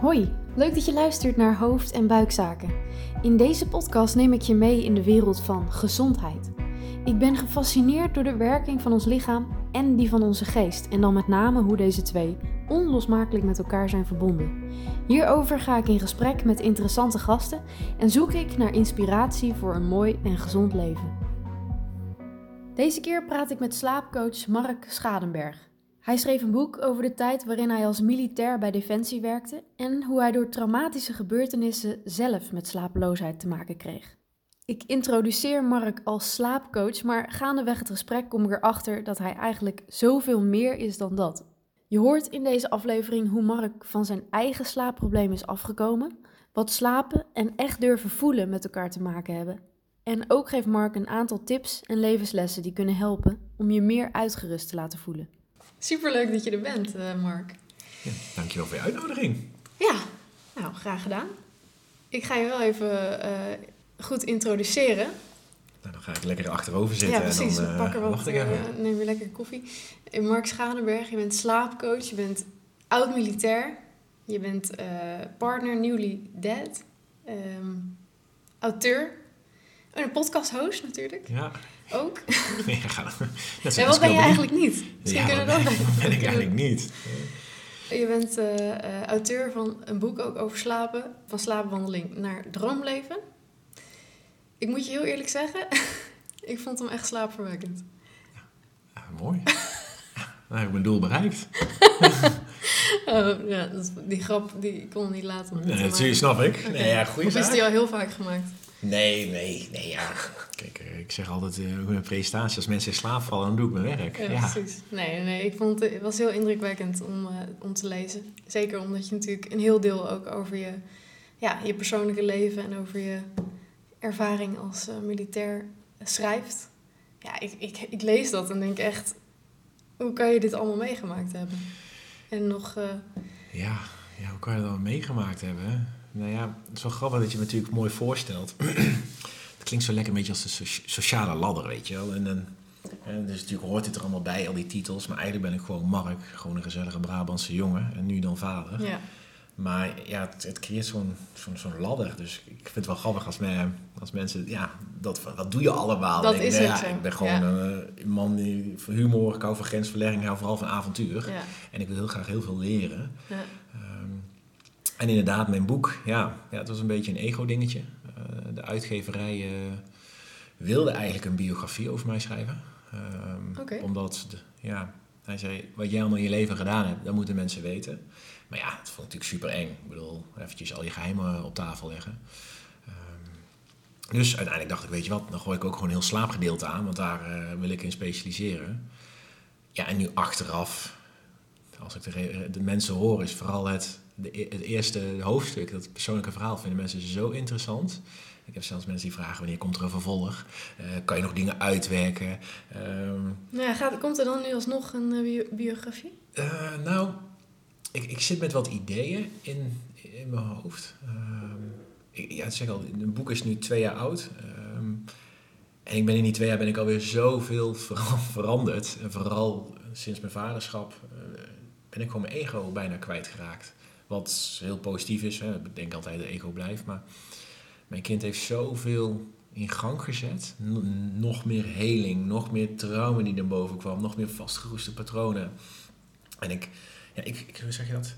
Hoi, leuk dat je luistert naar Hoofd- en Buikzaken. In deze podcast neem ik je mee in de wereld van gezondheid. Ik ben gefascineerd door de werking van ons lichaam en die van onze geest en dan met name hoe deze twee onlosmakelijk met elkaar zijn verbonden. Hierover ga ik in gesprek met interessante gasten en zoek ik naar inspiratie voor een mooi en gezond leven. Deze keer praat ik met slaapcoach Mark Schadenberg. Hij schreef een boek over de tijd waarin hij als militair bij Defensie werkte en hoe hij door traumatische gebeurtenissen zelf met slapeloosheid te maken kreeg. Ik introduceer Mark als slaapcoach, maar gaandeweg het gesprek kom ik erachter dat hij eigenlijk zoveel meer is dan dat. Je hoort in deze aflevering hoe Mark van zijn eigen slaapprobleem is afgekomen, wat slapen en echt durven voelen met elkaar te maken hebben. En ook geeft Mark een aantal tips en levenslessen die kunnen helpen om je meer uitgerust te laten voelen. Superleuk dat je er bent, uh, Mark. Ja, dankjewel voor je uitnodiging. Ja, nou, graag gedaan. Ik ga je wel even uh, goed introduceren. Nou, dan ga ik lekker achterover zitten. Ja, precies. En dan, uh, pakken wat, neem je lekker koffie. Mark Schadenberg, je bent slaapcoach, je bent oud-militair, je bent partner, newly dead, um, auteur en een podcast-host natuurlijk. Ja. Ook. Ga, dat en wat ben je eigenlijk niet? Misschien ja, kunnen we dat ben, ben ik eigenlijk niet. Je bent uh, uh, auteur van een boek ook over slapen. Van slaapwandeling naar droomleven. Ik moet je heel eerlijk zeggen, ik vond hem echt slaapverwekkend. Ja, ja mooi. ja, nou, ik mijn doel bereikt. oh, ja, die grap die ik kon niet laten. Nee, dat snap ik. Okay. Nee, ja, goeie of is die al heel vaak gemaakt? Nee, nee, nee, ja. Kijk, ik zeg altijd uh, mijn presentatie, als mensen in slaap vallen, dan doe ik mijn werk. Ja, ja. precies. Nee, nee, ik vond het, het was heel indrukwekkend om, uh, om te lezen. Zeker omdat je natuurlijk een heel deel ook over je, ja, je persoonlijke leven en over je ervaring als uh, militair schrijft. Ja, ik, ik, ik lees dat en denk echt, hoe kan je dit allemaal meegemaakt hebben? En nog... Ja, ja, hoe kan je dat allemaal meegemaakt hebben? Nou ja, het is wel grappig dat je het natuurlijk mooi voorstelt. het klinkt zo lekker een beetje als de sociale ladder, weet je wel. En en dus natuurlijk hoort dit er allemaal bij, al die titels. Maar eigenlijk ben ik gewoon Mark, gewoon een gezellige Brabantse jongen. En nu dan vader. Ja. Maar ja, het, het creëert zo'n zo'n zo'n ladder. Dus ik vind het wel grappig als, als mensen... Ja, dat, dat doe je allemaal. Dat is het ja, Ik ben gewoon ja. een, man die van humor, ik hou van grensverlegging, hou vooral van avontuur. Ja. En ik wil heel graag heel veel leren. Ja. Um, en inderdaad, mijn boek, ja, ja het was een beetje een ego-dingetje. Uh, de uitgeverij uh, wilde eigenlijk een biografie over mij schrijven. Um, okay. Omdat, de, ja, hij zei, wat jij allemaal in je leven gedaan hebt, dat moeten mensen weten. Maar ja, het vond ik natuurlijk super eng. Ik bedoel, eventjes al je geheimen op tafel leggen. Um, dus uiteindelijk dacht ik, weet je wat, dan gooi ik ook gewoon een heel slaapgedeelte aan, want daar uh, wil ik in specialiseren. Ja, en nu achteraf, als ik de, de mensen hoor, is vooral het de, het eerste hoofdstuk, dat persoonlijke verhaal, vinden mensen zo interessant. Ik heb zelfs mensen die vragen wanneer komt er een vervolg? Uh, kan je nog dingen uitwerken? Um, nou ja, gaat, komt er dan nu alsnog een uh, bio biografie? Uh, nou, ik, ik zit met wat ideeën in, in mijn hoofd. Um, ik, ja, zeg al, een boek is nu twee jaar oud. Um, en ik ben in die twee jaar ben ik alweer zoveel veranderd. En vooral sinds mijn vaderschap ben ik gewoon mijn ego bijna kwijtgeraakt. Wat heel positief is. Hè. Ik denk altijd de ego blijft. Maar mijn kind heeft zoveel in gang gezet. Nog meer heling, nog meer trauma die naar boven kwam. Nog meer vastgeroeste patronen. En ik, ja, ik, ik hoe zeg je dat?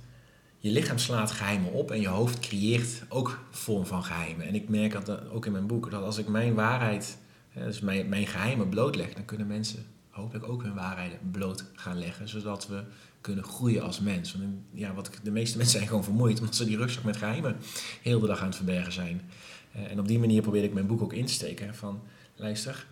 Je lichaam slaat geheimen op en je hoofd creëert ook vorm van geheimen. En ik merk dat ook in mijn boek, dat als ik mijn waarheid, dus mijn, mijn geheimen blootleg, dan kunnen mensen hopelijk ook hun waarheden bloot gaan leggen. Zodat we kunnen groeien als mens. Want ja, wat, de meeste mensen zijn gewoon vermoeid omdat ze die rugzak met geheimen heel de dag aan het verbergen zijn. Uh, en op die manier probeer ik mijn boek ook in te steken. Van luister,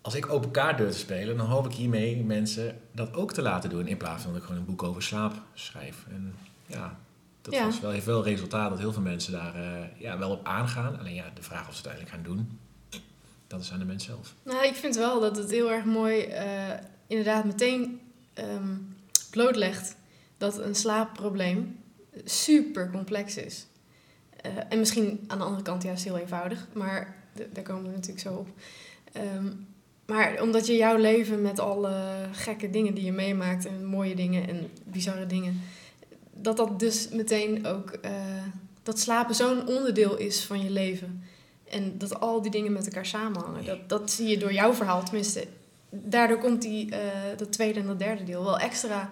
als ik open kaart durf te spelen, dan hoop ik hiermee mensen dat ook te laten doen. In plaats van dat ik gewoon een boek over slaap schrijf. En ja, dat Ja. was wel, heeft wel resultaat dat heel veel mensen daar eh, ja, wel op aangaan. Alleen ja, de vraag of ze het uiteindelijk gaan doen, dat is aan de mens zelf. Nou, ik vind wel dat het heel erg mooi eh, inderdaad meteen ehm, blootlegt dat een slaapprobleem super complex is. Eh, en misschien aan de andere kant juist heel eenvoudig, maar daar komen we natuurlijk zo op. Ehm, maar omdat je jouw leven met alle gekke dingen die je meemaakt en mooie dingen en bizarre dingen, dat dat dus meteen ook... eh, dat slapen zo'n onderdeel is van je leven. En dat al die dingen met elkaar samenhangen. Dat, dat zie je door jouw verhaal, tenminste. Daardoor komt die, eh, dat tweede en dat derde deel wel extra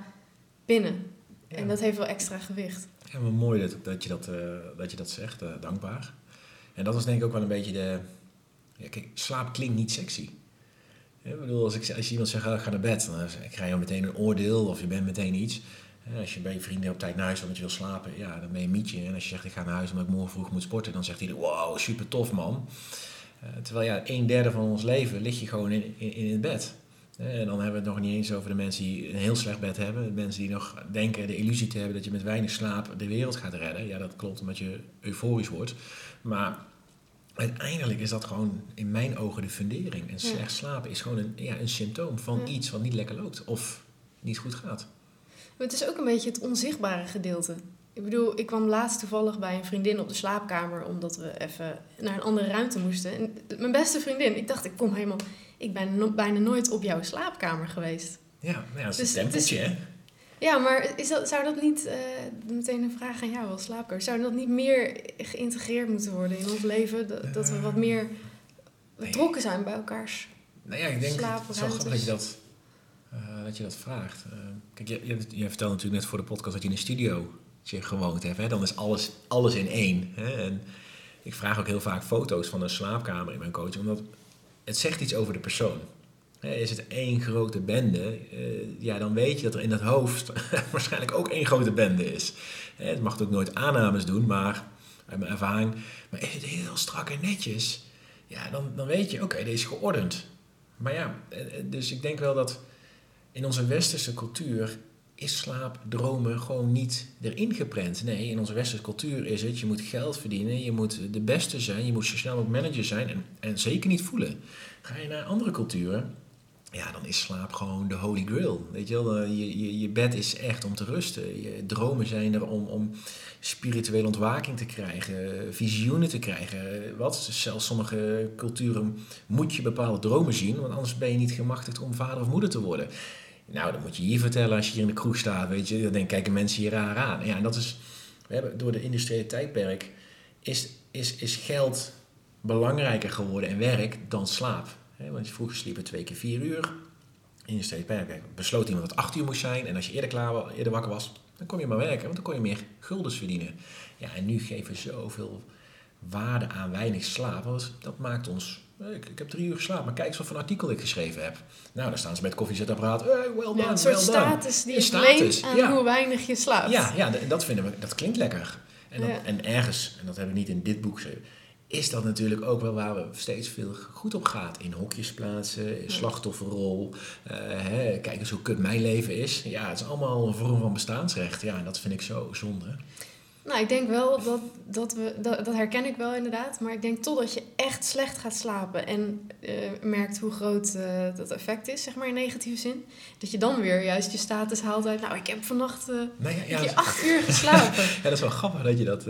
binnen. Ja. En dat heeft wel extra gewicht. Ja, maar mooi dat, dat, je dat, eh, dat je dat zegt, eh, dankbaar. En dat was denk ik ook wel een beetje de... Ja, kijk, slaap klinkt niet sexy. Ja, ik bedoel, als, ik, als je iemand zegt, ik ga naar bed, dan krijg je meteen een oordeel of je bent meteen iets. Als je bij je vrienden op tijd naar huis omdat je wil slapen, ja, dan ben je een mietje. En als je zegt, ik ga naar huis omdat ik morgen vroeg moet sporten, dan zegt iedereen, wow, super tof man. Eh, terwijl ja, een derde van ons leven lig je gewoon in, in, in het bed. Eh, En dan hebben we het nog niet eens over de mensen die een heel slecht bed hebben. De mensen die nog denken de illusie te hebben dat je met weinig slaap de wereld gaat redden. Ja, dat klopt omdat je euforisch wordt. Maar uiteindelijk is dat gewoon in mijn ogen de fundering. En Ja. slecht slapen is gewoon een, ja, een symptoom van Ja. iets wat niet lekker loopt of niet goed gaat. Maar het is ook een beetje het onzichtbare gedeelte. Ik bedoel, ik kwam laatst toevallig bij een vriendin op de slaapkamer... omdat we even naar een andere ruimte moesten. En mijn beste vriendin, ik dacht, ik kom helemaal... Ik ben no- bijna nooit op jouw slaapkamer geweest. Ja, nou ja, dat is Dus een is- tempeltje, hè? Ja, maar is dat, zou dat niet... eh, meteen een vraag aan jou als slaapkamer. Zou dat niet meer geïntegreerd moeten worden in ons leven? Dat, dat we wat meer betrokken zijn bij elkaars... Nou ja, ik denk, het wel Slaapruimtes. grappig dat je dat, eh, dat, je dat vraagt. Eh, kijk, je, je, je vertelde natuurlijk net voor de podcast dat je in een studio gewoond hebt. Hè? Dan is alles, alles in één. Hè? En ik vraag ook heel vaak foto's van een slaapkamer in mijn coaching, omdat het zegt iets over de persoon. Is het één grote bende, eh, ja, dan weet je dat er in dat hoofd waarschijnlijk ook één grote bende is. Het mag ook nooit aannames doen, maar uit mijn ervaring, maar is het heel strak en netjes, ja, dan, dan weet je, oké, deze is geordend. Maar ja, eh, eh, dus ik denk wel dat in onze westerse cultuur is slaap, dromen gewoon niet erin geprent. Nee, in onze westerse cultuur is het, je moet geld verdienen, je moet de beste zijn, je moet zo snel mogelijk manager zijn en, en zeker niet voelen. Ga je naar andere culturen, ja, dan is slaap gewoon de holy grail. Weet je wel, je, je, je bed is echt om te rusten. Je dromen zijn er om, om spirituele ontwaking te krijgen, visioenen te krijgen. Wat? Zelfs sommige culturen moet je bepaalde dromen zien, want anders ben je niet gemachtigd om vader of moeder te worden. Nou, dan moet je hier vertellen als je hier in de kroeg staat, weet je. Dan denk, kijken mensen hier raar aan. Ja, en dat is, we hebben door de industriële tijdperk is, is, is geld belangrijker geworden en werk dan slaap. Want vroeger sliep je twee keer vier uur. In de tijdperk besloot iemand dat acht uur moest zijn. En als je eerder, klaar, eerder wakker was, dan kon je maar werken. Want dan kon je meer guldens verdienen. Ja, en nu geven we zoveel waarde aan weinig slaap. Want dat maakt ons... eh, Ik, ik heb drie uur geslapen, maar kijk eens wat voor een artikel ik geschreven heb. Nou, dan staan ze bij het koffiezetapparaat. Hey, well done, Ja, een soort well done. status die status, leent aan ja. hoe weinig je slaapt. Ja, ja, dat vinden we, dat klinkt lekker. En, Ja. en ergens, en dat heb ik niet in dit boek geschreven, is dat natuurlijk ook wel waar we steeds veel goed op gaat. In hokjes plaatsen, in slachtofferrol. eh, hè, kijk eens hoe kut mijn leven is. Ja, het is allemaal een vorm van bestaansrecht. Ja, en dat vind ik zo zonde. Nou, ik denk wel dat, dat we, dat, dat herken ik wel inderdaad. Maar ik denk totdat je echt slecht gaat slapen en eh, merkt hoe groot eh, dat effect is, zeg maar in negatieve zin. Dat je dan weer juist je status haalt uit, nou, ik heb vannacht Nou ja, dat- acht uur geslapen. Ja, dat is wel grappig dat je dat.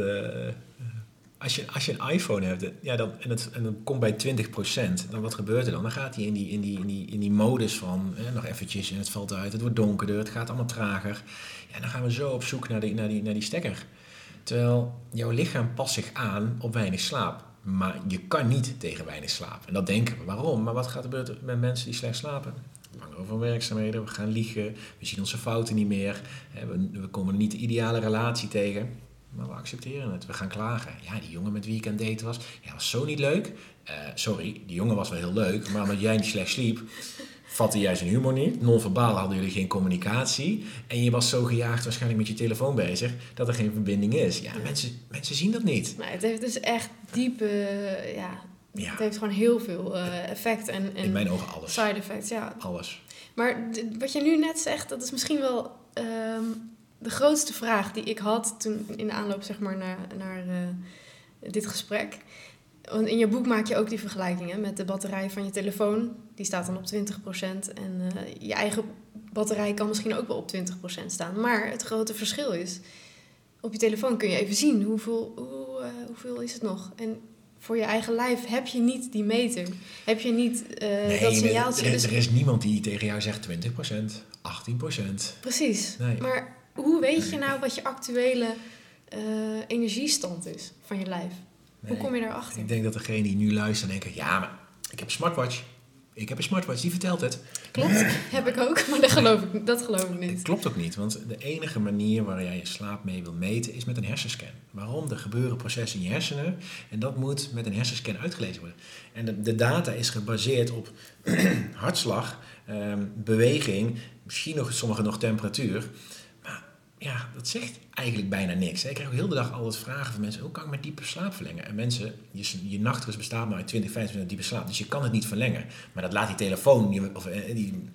als, je, als je een iPhone hebt ja, dan, en, het, en dan komt bij 20%, dan wat gebeurt er dan? Dan gaat hij in die, in die, in die, in die modus van eh, nog eventjes en het valt uit, het wordt donkerder, het gaat allemaal trager. Ja, dan gaan we zo op zoek naar die, naar die, naar die stekker. Terwijl jouw lichaam past zich aan op weinig slaap. Maar je kan niet tegen weinig slaap. En dat denken we. Waarom? Maar wat gaat er gebeuren met mensen die slecht slapen? Langer van werkzaamheden, we gaan liegen, we zien onze fouten niet meer, we komen niet de ideale relatie tegen. Maar we accepteren het, we gaan klagen. Ja, die jongen met wie ik aan het daten was, ja, was zo niet leuk. Eh, sorry, die jongen was wel heel leuk, maar omdat jij niet slecht sliep, vatte jij zijn humor niet. Non-verbaal hadden jullie geen communicatie. En je was zo gejaagd waarschijnlijk met je telefoon bezig, dat er geen verbinding is. Ja, mensen, mensen zien dat niet. Het heeft dus echt diepe, eh, ja, Ja. het heeft gewoon heel veel eh, effect en, en In mijn ogen alles. side effects, ja. Alles. Maar wat je nu net zegt, dat is misschien wel ehm, de grootste vraag die ik had toen in de aanloop zeg maar, naar, naar eh, dit gesprek. Want in je boek maak je ook die vergelijkingen met de batterij van je telefoon. Die staat dan op 20%. En eh, je eigen batterij kan misschien ook wel op 20% staan. Maar het grote verschil is, op je telefoon kun je even zien hoeveel, hoe, eh, hoeveel is het nog. En voor je eigen lijf heb je niet die meter. Heb je niet eh, Nee, dat signaaltje. er, Dus er is niemand die tegen jou zegt 20%, 18%. Precies. Nee. Maar hoe weet je nou wat je actuele energiestand is van je lijf? Hoe kom je daarachter? Ik denk dat degene die nu luisteren denken, ja, maar ik heb een smartwatch. Ik heb een smartwatch, die vertelt het. Klopt, heb ik ook, maar dat geloof ik, dat geloof ik niet. Het klopt ook niet, want de enige manier waar jij je slaap mee wil meten is met een hersenscan. Waarom? Er gebeuren processen in je hersenen en dat moet met een hersenscan uitgelezen worden. En de, de data is gebaseerd op hartslag, ehm, beweging, misschien nog sommige nog temperatuur ja, dat zegt eigenlijk bijna niks. Ik krijg ook heel de dag altijd vragen van mensen: hoe kan ik mijn diepe slaap verlengen? En mensen, je, je nachtrust bestaat maar uit 20, 25 diepe slaap, dus je kan het niet verlengen. Maar dat laat die telefoon. Of, eh, die,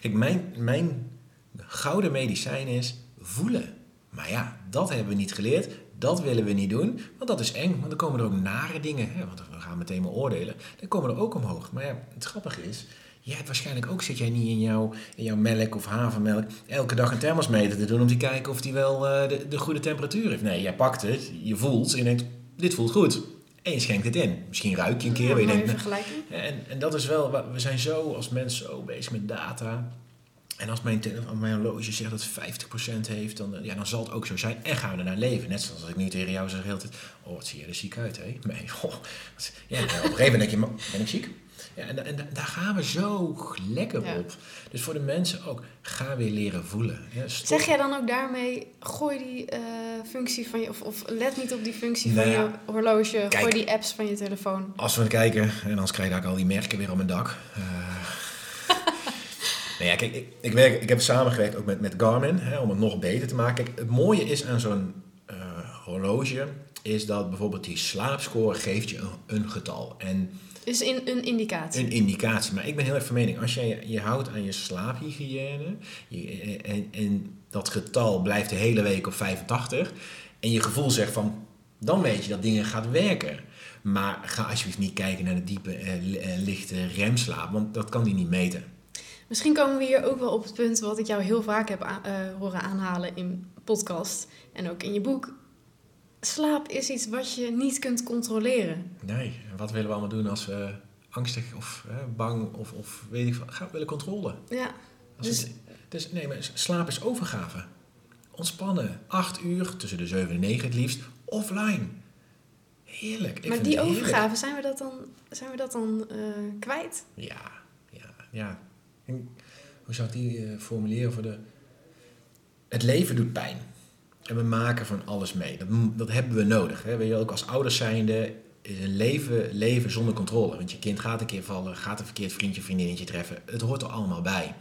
kijk, mijn, mijn gouden medicijn is voelen. Maar ja, dat hebben we niet geleerd. Dat willen we niet doen, want dat is eng. Want dan komen er ook nare dingen. Hè, want we gaan meteen maar oordelen. Dan komen er ook omhoog. Maar ja, het grappige is, Jij hebt waarschijnlijk ook, zit jij niet in jouw, in jouw melk of havermelk, elke dag een thermosmeter te doen om te kijken of die wel uh, de, de goede temperatuur heeft. Nee, jij pakt het, je voelt en je denkt, dit voelt goed. En je schenkt het in. Misschien ruik je een keer. Ja, je denkt, vergelijking. En, en dat is wel, we zijn zo als mensen zo bezig met data. En als mijn, mijn horloge zegt dat het 50% heeft, dan, ja, dan zal het ook zo zijn. En gaan we er naar leven. Net zoals ik nu tegen jou zeg, heel tijd, oh, wat zie je er ziek uit, hè? Nee, oh, ja, op een gegeven moment denk je, ben ik ziek? Ja, en, en, daar gaan we zo lekker op. Dus voor de mensen ook, ga weer leren voelen. Ja, zeg jij dan ook daarmee, gooi die uh, functie van je, of, of let niet op die functie van je horloge, gooi die apps van je telefoon? Als we kijken, en anders krijg ik al die merken weer op mijn dak. Uh, nou ja, kijk, ik, ik, werk, ik heb samengewerkt ook met, met Garmin, hè, om het nog beter te maken. Kijk, het mooie is aan zo'n uh, horloge, is dat bijvoorbeeld die slaapscore geeft je een, een getal. En is in, een indicatie. Een indicatie. Maar ik ben heel erg van mening, als jij je houdt aan je slaaphygiëne je, en, en dat getal blijft de hele week op 85 en je gevoel zegt van, dan weet je dat dingen gaat werken. Maar ga alsjeblieft niet kijken naar de diepe, eh, eh lichte remslaap, want dat kan die niet meten. Misschien komen we hier ook wel op het punt wat ik jou heel vaak heb uh, horen aanhalen in podcast en ook in je boek slaap is iets wat je niet kunt controleren. Nee, wat willen we allemaal doen als we angstig of hè, bang of, of weet ik wat, gaan we willen controle. Ja. Dus, dus nee, maar slaap is overgave. Ontspannen. Acht uur, tussen de zeven en negen het liefst, offline. Heerlijk. Ik maar die overgave, zijn we dat dan, zijn we dat dan uh, kwijt? Ja, ja, ja. hoe zou ik die uh, formuleren voor de... Het leven doet pijn. En we maken van alles mee. Dat, dat hebben we nodig. Hè. Weet je, ook als ouders zijnde is een leven, leven zonder controle. Want je kind gaat een keer vallen, gaat een verkeerd vriendje, vriendinnetje treffen. Het hoort er allemaal bij.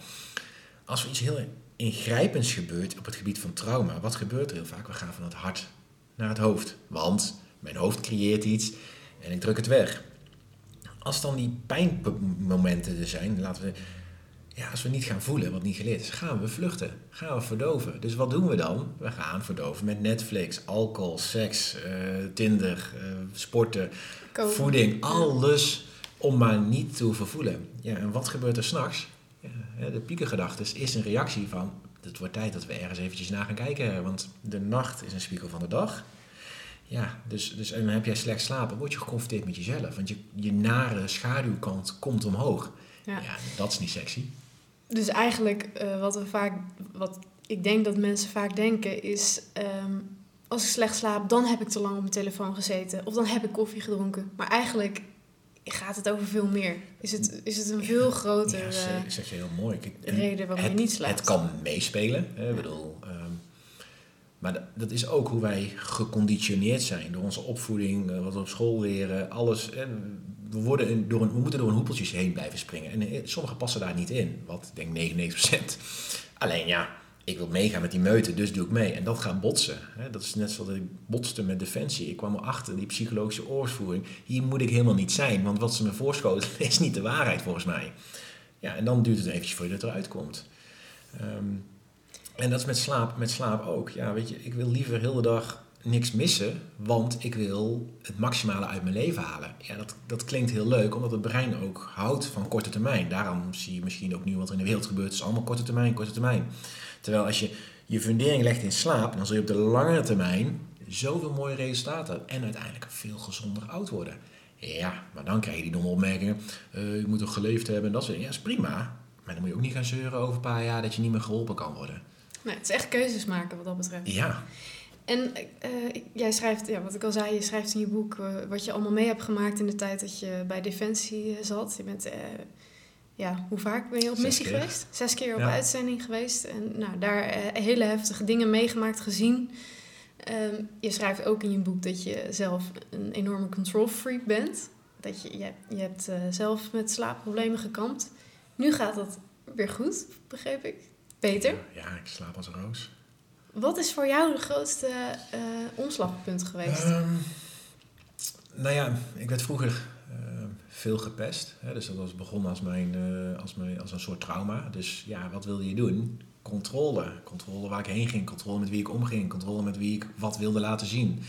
Als er iets heel ingrijpends gebeurt op het gebied van trauma, wat gebeurt er heel vaak? We gaan van het hart naar het hoofd. Want mijn hoofd creëert iets en ik druk het weg. Als dan die pijnmomenten er zijn, laten we ja, als we niet gaan voelen wat niet geleerd is, gaan we vluchten. Gaan we verdoven. Dus wat doen we dan? We gaan verdoven met Netflix, alcohol, seks, uh, Tinder, uh, sporten, voeding. Alles om maar niet te hoeven voelen. Ja, en wat gebeurt er s'nachts? Ja, de piekengedachte is een reactie van... het wordt tijd dat we ergens eventjes naar gaan kijken. Want de nacht is een spiegel van de dag. Ja, dus, dus en dan heb jij slecht slapen, word je geconfronteerd met jezelf. Want je, je nare schaduwkant komt omhoog. Ja. ja, dat is niet sexy. Dus eigenlijk uh, wat we vaak, wat ik denk dat mensen vaak denken is, um, als ik slecht slaap, dan heb ik te lang op mijn telefoon gezeten of dan heb ik koffie gedronken. Maar eigenlijk gaat het over veel meer. Is het, is het een veel groter ja, zeg je heel mooi. reden waarom je niet slaapt? Het kan meespelen. Hè? Ik bedoel, um, maar dat is ook hoe wij geconditioneerd zijn door onze opvoeding, eh, wat we op school leren, alles. En we, worden door een, we moeten door een hoepeltjes heen blijven springen. En eh, sommigen passen daar niet in, wat ik denk 99%. Alleen ja, ik wil meegaan met die meute, dus doe ik mee. En dat gaat botsen. Dat is net zoals ik botste met defensie. Ik kwam erachter, die psychologische oorvoering, hier moet ik helemaal niet zijn. Want wat ze me voorschoten is niet de waarheid volgens mij. Ja, en dan duurt het eventjes voor je dat eruit komt. Um, en dat is met slaap, met slaap ook. Ja, weet je, ik wil liever heel de dag niks missen, want ik wil het maximale uit mijn leven halen. Ja, dat, dat klinkt heel leuk, omdat het brein ook houdt van korte termijn. Daarom zie je misschien ook nu wat er in de wereld gebeurt. Het is allemaal korte termijn, korte termijn. Terwijl als je je fundering legt in slaap, dan zul je op de langere termijn zoveel mooie resultaten hebben. En uiteindelijk veel gezonder oud worden. Ja, maar dan krijg je die domme opmerkingen. Uh, je moet toch geleefd hebben en dat soort dingen. Ja, is prima. Maar dan moet je ook niet gaan zeuren over een paar jaar dat je niet meer geholpen kan worden. Nee, het is echt keuzes maken wat dat betreft. Ja. En eh, jij schrijft, ja, wat ik al zei, je schrijft in je boek eh, wat je allemaal mee hebt gemaakt in de tijd dat je bij Defensie eh, zat. Je bent, ja, hoe vaak ben je op Zes missie keer. geweest? Zes keer op Ja. uitzending geweest. En nou, daar hele heftige dingen meegemaakt, gezien. Ehm, je schrijft ook in je boek dat je zelf een enorme control freak bent. Dat je, je, hebt- je hebt zelf met slaapproblemen gekampt. Nu gaat dat weer goed, begreep ik. Beter. Ja, ik slaap als een roos. Wat is voor jou de grootste eh, omslagpunt geweest? Ehm, nou ja, ik werd vroeger ehm, veel gepest. Hè, dus dat was begonnen als, mijn, eh, als, mijn, als een soort trauma. Dus ja, wat wilde je doen? Controle. Controle waar ik heen ging. Controle met wie ik omging. Controle met wie ik wat wilde laten zien.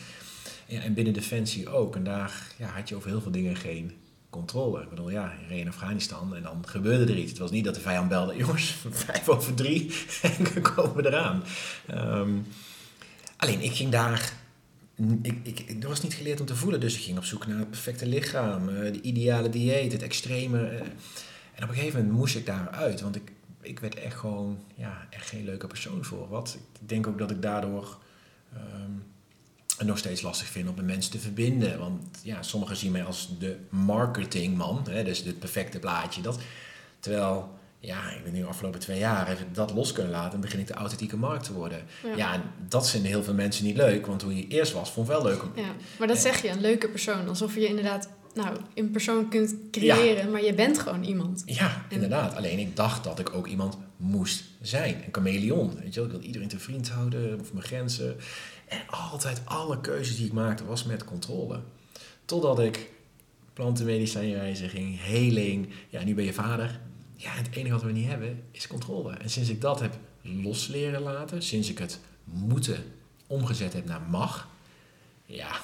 Ja, en binnen Defensie ook. En daar ja, had je over heel veel dingen geen controle. Ik bedoel, ja, je reed in Afghanistan en dan gebeurde er iets. Het was niet dat de vijand belde, jongens, vijf over drie en we komen eraan. Ehm, alleen, ik ging daar ik, ik, ik was niet geleerd om te voelen, dus ik ging op zoek naar het perfecte lichaam, eh, de ideale dieet, het extreme. eh. en op een gegeven moment moest ik daaruit, want ik, ik werd echt gewoon ja, echt geen leuke persoon voor. Wat? Ik denk ook dat ik daardoor het nog steeds lastig vind om met mensen te verbinden. Want ja, sommigen zien mij als de marketingman, hè, dus het perfecte plaatje. Dat, terwijl, ja, ik ben nu de afgelopen twee jaar heb ik dat los kunnen laten en begin ik de authentieke markt te worden. Ja. en dat vinden heel veel mensen niet leuk, want hoe je eerst was, vond ik wel leuk. Om, Ja, maar dat zeg je, een leuke persoon. Alsof je inderdaad nou, een persoon kunt creëren, maar je bent gewoon iemand. Ja, inderdaad. Alleen ik dacht dat ik ook iemand moest zijn. Een chameleon. Weet je wel? Ik wilde iedereen te vriend houden, of mijn grenzen. En altijd alle keuzes die ik maakte was met controle. Totdat ik plantenmedicijnreizen ging, heling. Ja, nu ben je vader. Ja, het enige wat we niet hebben is controle. En sinds ik dat heb los leren laten, sinds ik het moeten omgezet heb naar mag, ja,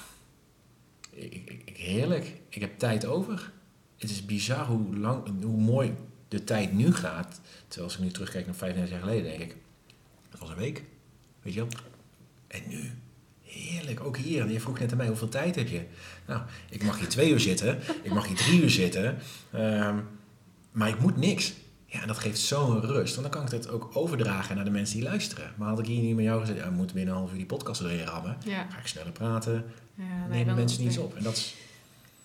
ik, ik- heerlijk. Ik heb tijd over. Het is bizar hoe, lang, hoe mooi de tijd nu gaat. Terwijl als ik nu terugkijk naar 35 jaar geleden, denk ik, dat was een week. Weet je wel? En nu, heerlijk. Ook hier. Je vroeg net aan mij, hoeveel tijd heb je? Nou, ik mag hier twee uur zitten. Ik mag hier drie uur zitten. ehm, maar ik moet niks. Ja, en dat geeft zo'n rust. Want dan kan ik het ook overdragen naar de mensen die luisteren. Maar had ik hier niet met jou gezegd, ja, we moeten binnen een half uur die podcast erin rammen. Ja, Ga ik sneller praten, ja nee, nemen dan- mensen niet nee. op. En dat is,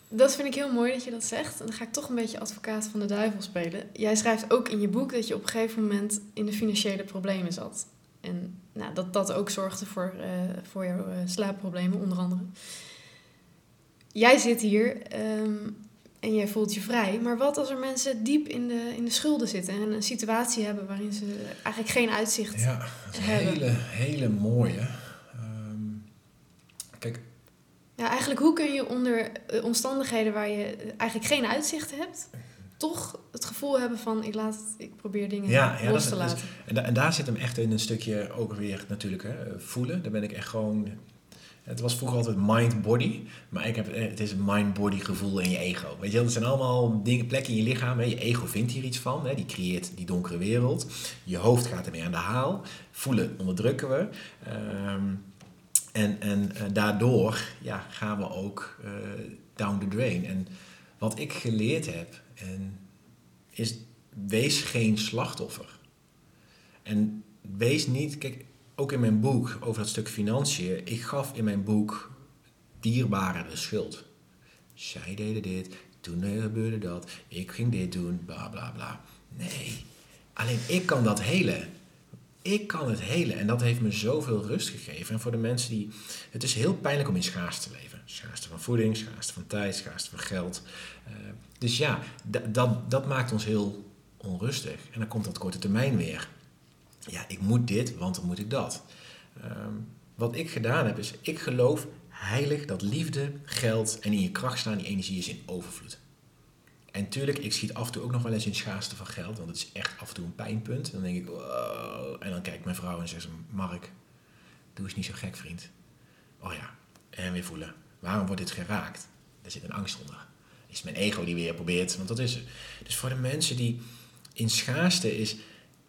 Dat vind ik heel mooi dat je dat zegt. En dan ga ik toch een beetje advocaat van de duivel spelen. Jij schrijft ook in je boek dat je op een gegeven moment in de financiële problemen zat. En nou, dat dat ook zorgde voor, eh, voor jouw eh, slaapproblemen, onder andere. Jij zit hier ehm, en jij voelt je vrij. Maar wat als er mensen diep in de, in de schulden zitten en een situatie hebben waarin ze eigenlijk geen uitzicht ja, dat is een hebben. hele, hele mooie. Ehm, kijk, Ja, eigenlijk hoe kun je onder eh, omstandigheden waar je eigenlijk geen uitzicht hebt, toch het gevoel hebben van ik, laat ik probeer dingen Ja, ja, los dat te is- laten. En, da- en daar zit hem echt in een stukje ook weer natuurlijk hè, voelen. Daar ben ik echt gewoon. Het was vroeger altijd mind-body, maar ik heb, eh, het is een mind-body gevoel in je ego. Weet je, dat zijn allemaal dingen, plekken in je lichaam. Hè. Je ego vindt hier iets van, hè. die creëert die donkere wereld. Je hoofd gaat ermee aan de haal. Voelen onderdrukken we. Ehm, en en eh, daardoor ja, gaan we ook eh, down the drain. En wat ik geleerd heb, en, is wees geen slachtoffer. En wees niet, kijk, ook in mijn boek over dat stuk financiën, ik gaf in mijn boek dierbaren de schuld. Zij deden dit, toen gebeurde dat, ik ging dit doen, bla bla bla. Nee, alleen ik kan dat helen. Ik kan het helen en dat heeft me zoveel rust gegeven. En voor de mensen die. Het is heel pijnlijk om in schaarste te leven. Schaarste van voeding, schaarste van tijd, schaarste van geld. Eh, dus ja, da- dat, dat maakt ons heel onrustig. En dan komt dat korte termijn weer. Ja, ik moet dit, want dan moet ik dat. Ehm, wat ik gedaan heb, is ik geloof heilig dat liefde, geld en in je kracht staan, die energie is in overvloed. En tuurlijk, ik schiet af en toe ook nog wel eens in schaarste van geld, want het is echt af en toe een pijnpunt. Dan denk ik, wow. En dan kijkt mijn vrouw en zegt ze, Mark, doe eens niet zo gek, vriend. Oh ja, en weer voelen. Waarom wordt dit geraakt? Er zit een angst onder. Is mijn ego die weer probeert, want dat is het. Dus voor de mensen die in schaarste is,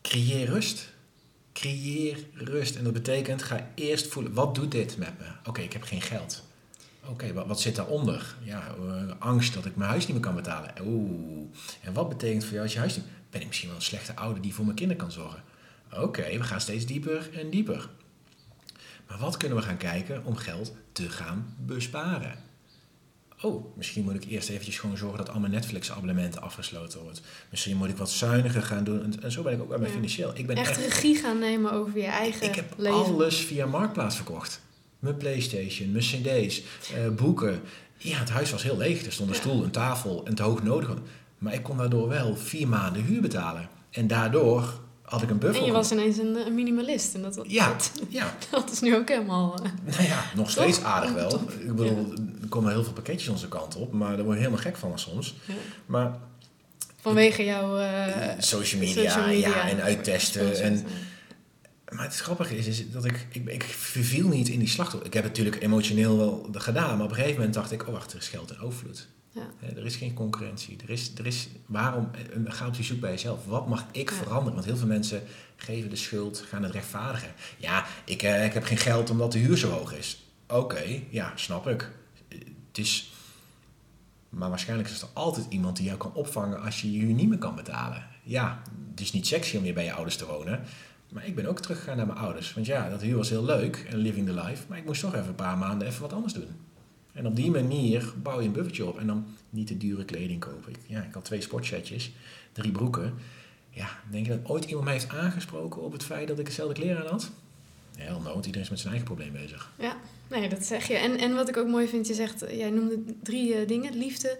creëer rust. Creëer rust. En dat betekent, ga eerst voelen, wat doet dit met me? Oké, ik heb geen geld. Oké, wat, wat zit daaronder? Ja, eh, angst dat ik mijn huis niet meer kan betalen. Oeh. En wat betekent voor jou als je huis niet... Ben ik misschien wel een slechte ouder die voor mijn kinderen kan zorgen? Oké, we gaan steeds dieper en dieper. Maar wat kunnen we gaan kijken om geld te gaan besparen? Oh, misschien moet ik eerst eventjes gewoon zorgen dat al mijn Netflix-abonnementen afgesloten wordt. Misschien moet ik wat zuiniger gaan doen. En, zo ben ik ook bij mijn Ja. financieel. Ik ben Echt echt, regie gaan nemen over je eigen ik heb leven. alles via Marktplaats verkocht. Mijn Playstation, mijn cd's, eh, boeken. Ja, het huis was heel leeg. Er stond een Ja. stoel, een tafel en te hoog nodig. Maar ik kon daardoor wel vier maanden huur betalen. En daardoor had ik een. En je was ineens een, een minimalist. En dat, Ja, dat, ja. dat is nu ook helemaal... eh, Nou ja, nog steeds aardig wel. Top. Ik bedoel, er komen heel veel pakketjes onze kant op. Maar daar word je helemaal gek van soms. ja. Maar Vanwege jouw... eh, social, media, social media. ja, en uittesten. En, maar het grappige is, is dat ik, ik, ik verviel niet in die slachtoffer. Ik heb het natuurlijk emotioneel wel gedaan. Maar op een gegeven moment dacht ik, oh wacht, er is geld in overvloed. Ja. Er is geen concurrentie. Er is, er is, waarom, eh, ga op die zoek bij jezelf. Wat mag ik Ja. veranderen? Want heel veel mensen geven de schuld, gaan het rechtvaardigen. Ja, ik, eh, ik heb geen geld omdat de huur zo hoog is. Oké, ja, snap ik. Eh, Het is... Maar waarschijnlijk is er altijd iemand die jou kan opvangen als je je huur niet meer kan betalen. Ja, het is niet sexy om weer bij je ouders te wonen. Maar ik ben ook teruggegaan naar mijn ouders. Want ja, dat huur was heel leuk en living the life. Maar ik moest toch even een paar maanden even wat anders doen. En op die manier bouw je een buffertje op. En dan niet te dure kleding kopen. Ik, ja, ik had twee sportsetjes, drie broeken. Ja, denk je dat ooit iemand mij heeft aangesproken op het feit dat ik hetzelfde kleren aan had? Heel nood, iedereen is met zijn eigen probleem bezig. Ja, nee, dat zeg je. En, en wat ik ook mooi vind, je zegt, eh, jij noemde drie eh, dingen: liefde,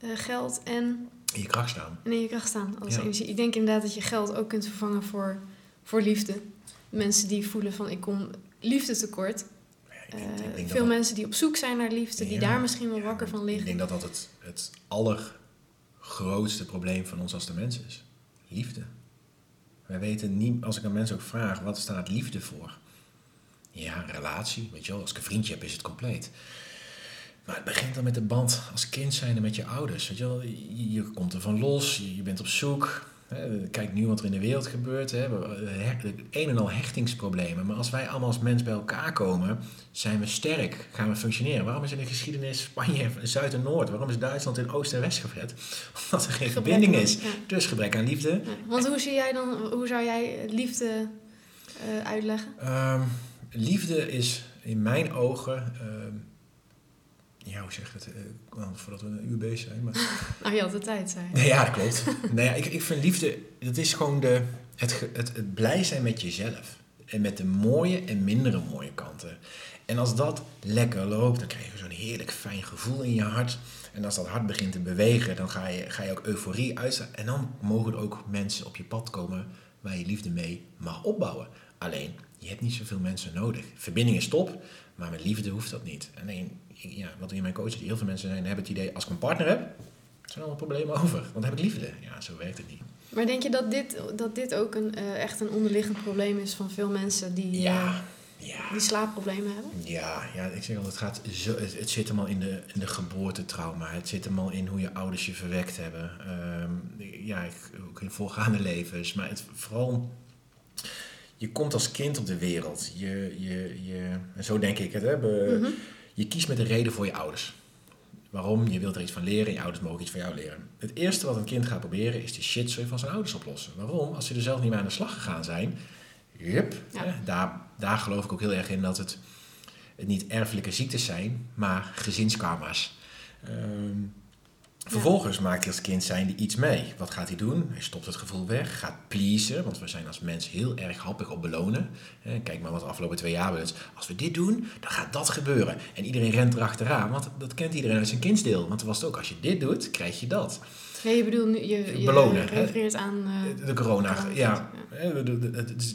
eh, geld en, In je kracht staan. en in je kracht staan als Ja. energie. Ik denk inderdaad dat je geld ook kunt vervangen voor, voor liefde. Mensen die voelen van ik kom liefde tekort. Ik Eh, ik veel mensen die op zoek zijn naar liefde, die daar misschien wel ja, wakker van Ik liggen. denk dat dat het, het allergrootste probleem van ons als de mens is. Liefde. Wij weten niet, als ik aan mensen ook vraag, wat staat liefde voor? Ja, een relatie. Weet je wel, als ik een vriendje heb, is het compleet. Maar het begint dan met de band als kind zijnde met je ouders. Weet je, wel, je, je komt ervan los, je, je bent op zoek. Kijk nu wat er in de wereld gebeurt. Hè. Een en al hechtingsproblemen. Maar als wij allemaal als mens bij elkaar komen, zijn we sterk, gaan we functioneren. Waarom is in de geschiedenis Spanje Zuid en Noord? Waarom is Duitsland in Oost en West gevet? Omdat er geen Gebrek verbinding aan- is. ja. Dus gebrek aan liefde. Ja. Want hoe zie jij dan, hoe zou jij liefde eh, uitleggen? Ehm, liefde is in mijn ogen. ehm, ja, hoe zeg je het? Eh, voordat we een uur bezig zijn. Maar... Nou, je had de tijd, zei je. Nee, ja, dat klopt. nee, ja, ik, ik vind liefde, dat is gewoon de, het, het, het blij zijn met jezelf. En met de mooie en mindere mooie kanten. En als dat lekker loopt, dan krijg je zo'n heerlijk fijn gevoel in je hart. En als dat hart begint te bewegen, dan ga je, ga je ook euforie uitstralen. En dan mogen er ook mensen op je pad komen waar je liefde mee mag opbouwen. Alleen, je hebt niet zoveel mensen nodig. Verbinding is top, maar met liefde hoeft dat niet. Alleen, ja, wat in mijn coach, heel veel mensen zijn, hebben het idee, als ik een partner heb, zijn alle problemen over. Want dan heb ik liefde. Ja, zo werkt het niet. Maar denk je dat dit, dat dit ook een, eh, echt een onderliggend probleem is van veel mensen die, eh, Ja, ja. die slaapproblemen hebben? Ja, ja, ik zeg al, het, gaat zo, het, het zit hem al in de, in de geboortetrauma. Het zit hem al in hoe je ouders je verwekt hebben. Ehm, ja, ik, ook in voorgaande levens. Maar het, vooral, je komt als kind op de wereld. Je, je, je, en zo denk ik het. Hè, be- Mhm. Je kiest met een reden voor je ouders. Waarom? Je wilt er iets van leren en je ouders mogen iets van jou leren. Het eerste wat een kind gaat proberen is de shit van zijn ouders oplossen. Waarom? Als ze er zelf niet mee aan de slag gegaan zijn. Ja. hè, daar, daar geloof ik ook heel erg in dat het, het niet erfelijke ziektes zijn, maar gezinskarma's. Ehm, vervolgens maakt hij als kind zijnde iets mee. Wat gaat hij doen? Hij stopt het gevoel weg, gaat pleasen, want we zijn als mens heel erg happig op belonen. Kijk maar wat de afgelopen twee jaar is. Als we dit doen, dan gaat dat gebeuren. En iedereen rent erachteraan, want dat kent iedereen uit zijn kindsdeel. Want er was het ook, als je dit doet, krijg je dat. Ja, je bedoelt nu, je, je Belonen, hè? refereert aan... eh, De corona, corona, ja.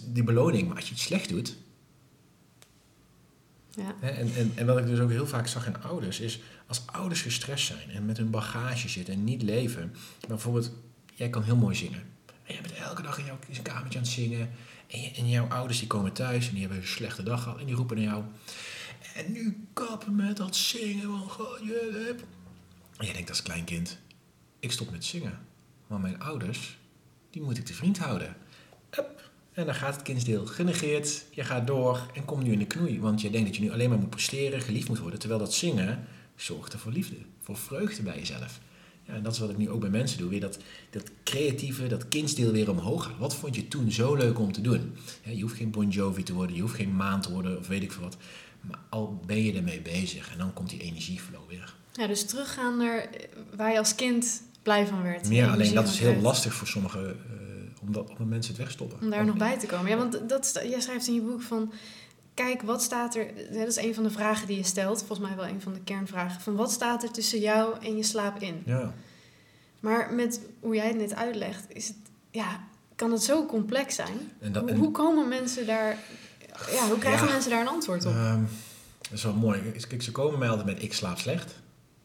Die beloning. Maar als je het slecht doet, ja. En, en, en wat ik dus ook heel vaak zag in ouders, is als ouders gestrest zijn en met hun bagage zitten en niet leven. Bijvoorbeeld, jij kan heel mooi zingen. En je bent elke dag in jouw kamertje aan het zingen. En, en jouw ouders die komen thuis en die hebben een slechte dag gehad en die roepen naar jou. En nu kappen met dat zingen, want god, je hebt... En jij denkt als klein kind, ik stop met zingen. Maar mijn ouders, die moet ik te vriend houden. Up. En dan gaat het kindsdeel genegeerd. Je gaat door en komt nu in de knoei. Want je denkt dat je nu alleen maar moet presteren, geliefd moet worden. Terwijl dat zingen zorgt er voor liefde, voor vreugde bij jezelf. Ja, en dat is wat ik nu ook bij mensen doe. Weer dat, dat creatieve, dat kindsdeel weer omhoog gaan. Wat vond je toen zo leuk om te doen? Ja, je hoeft geen Bon Jovi te worden, je hoeft geen maan te worden of weet ik veel wat. Maar al ben je ermee bezig en dan komt die energieflow weer. Ja, dus teruggaan naar waar je als kind blij van werd. Ja, alleen dat is heel lastig voor sommige, eh omdat, omdat mensen het wegstoppen. Om daar nog bij te komen. Ja, want dat, jij schrijft in je boek van... Kijk, wat staat er... Dat is een van de vragen die je stelt. Volgens mij wel een van de kernvragen. Van wat staat er tussen jou en je slaap in? Ja. Maar met hoe jij het net uitlegt... Is het, ja, kan het zo complex zijn? En dat, hoe, en- hoe komen mensen daar... Ja, hoe krijgen Ja. mensen daar een antwoord op? Ehm, dat is wel mooi. Kijk, ze komen mij altijd met ik slaap slecht.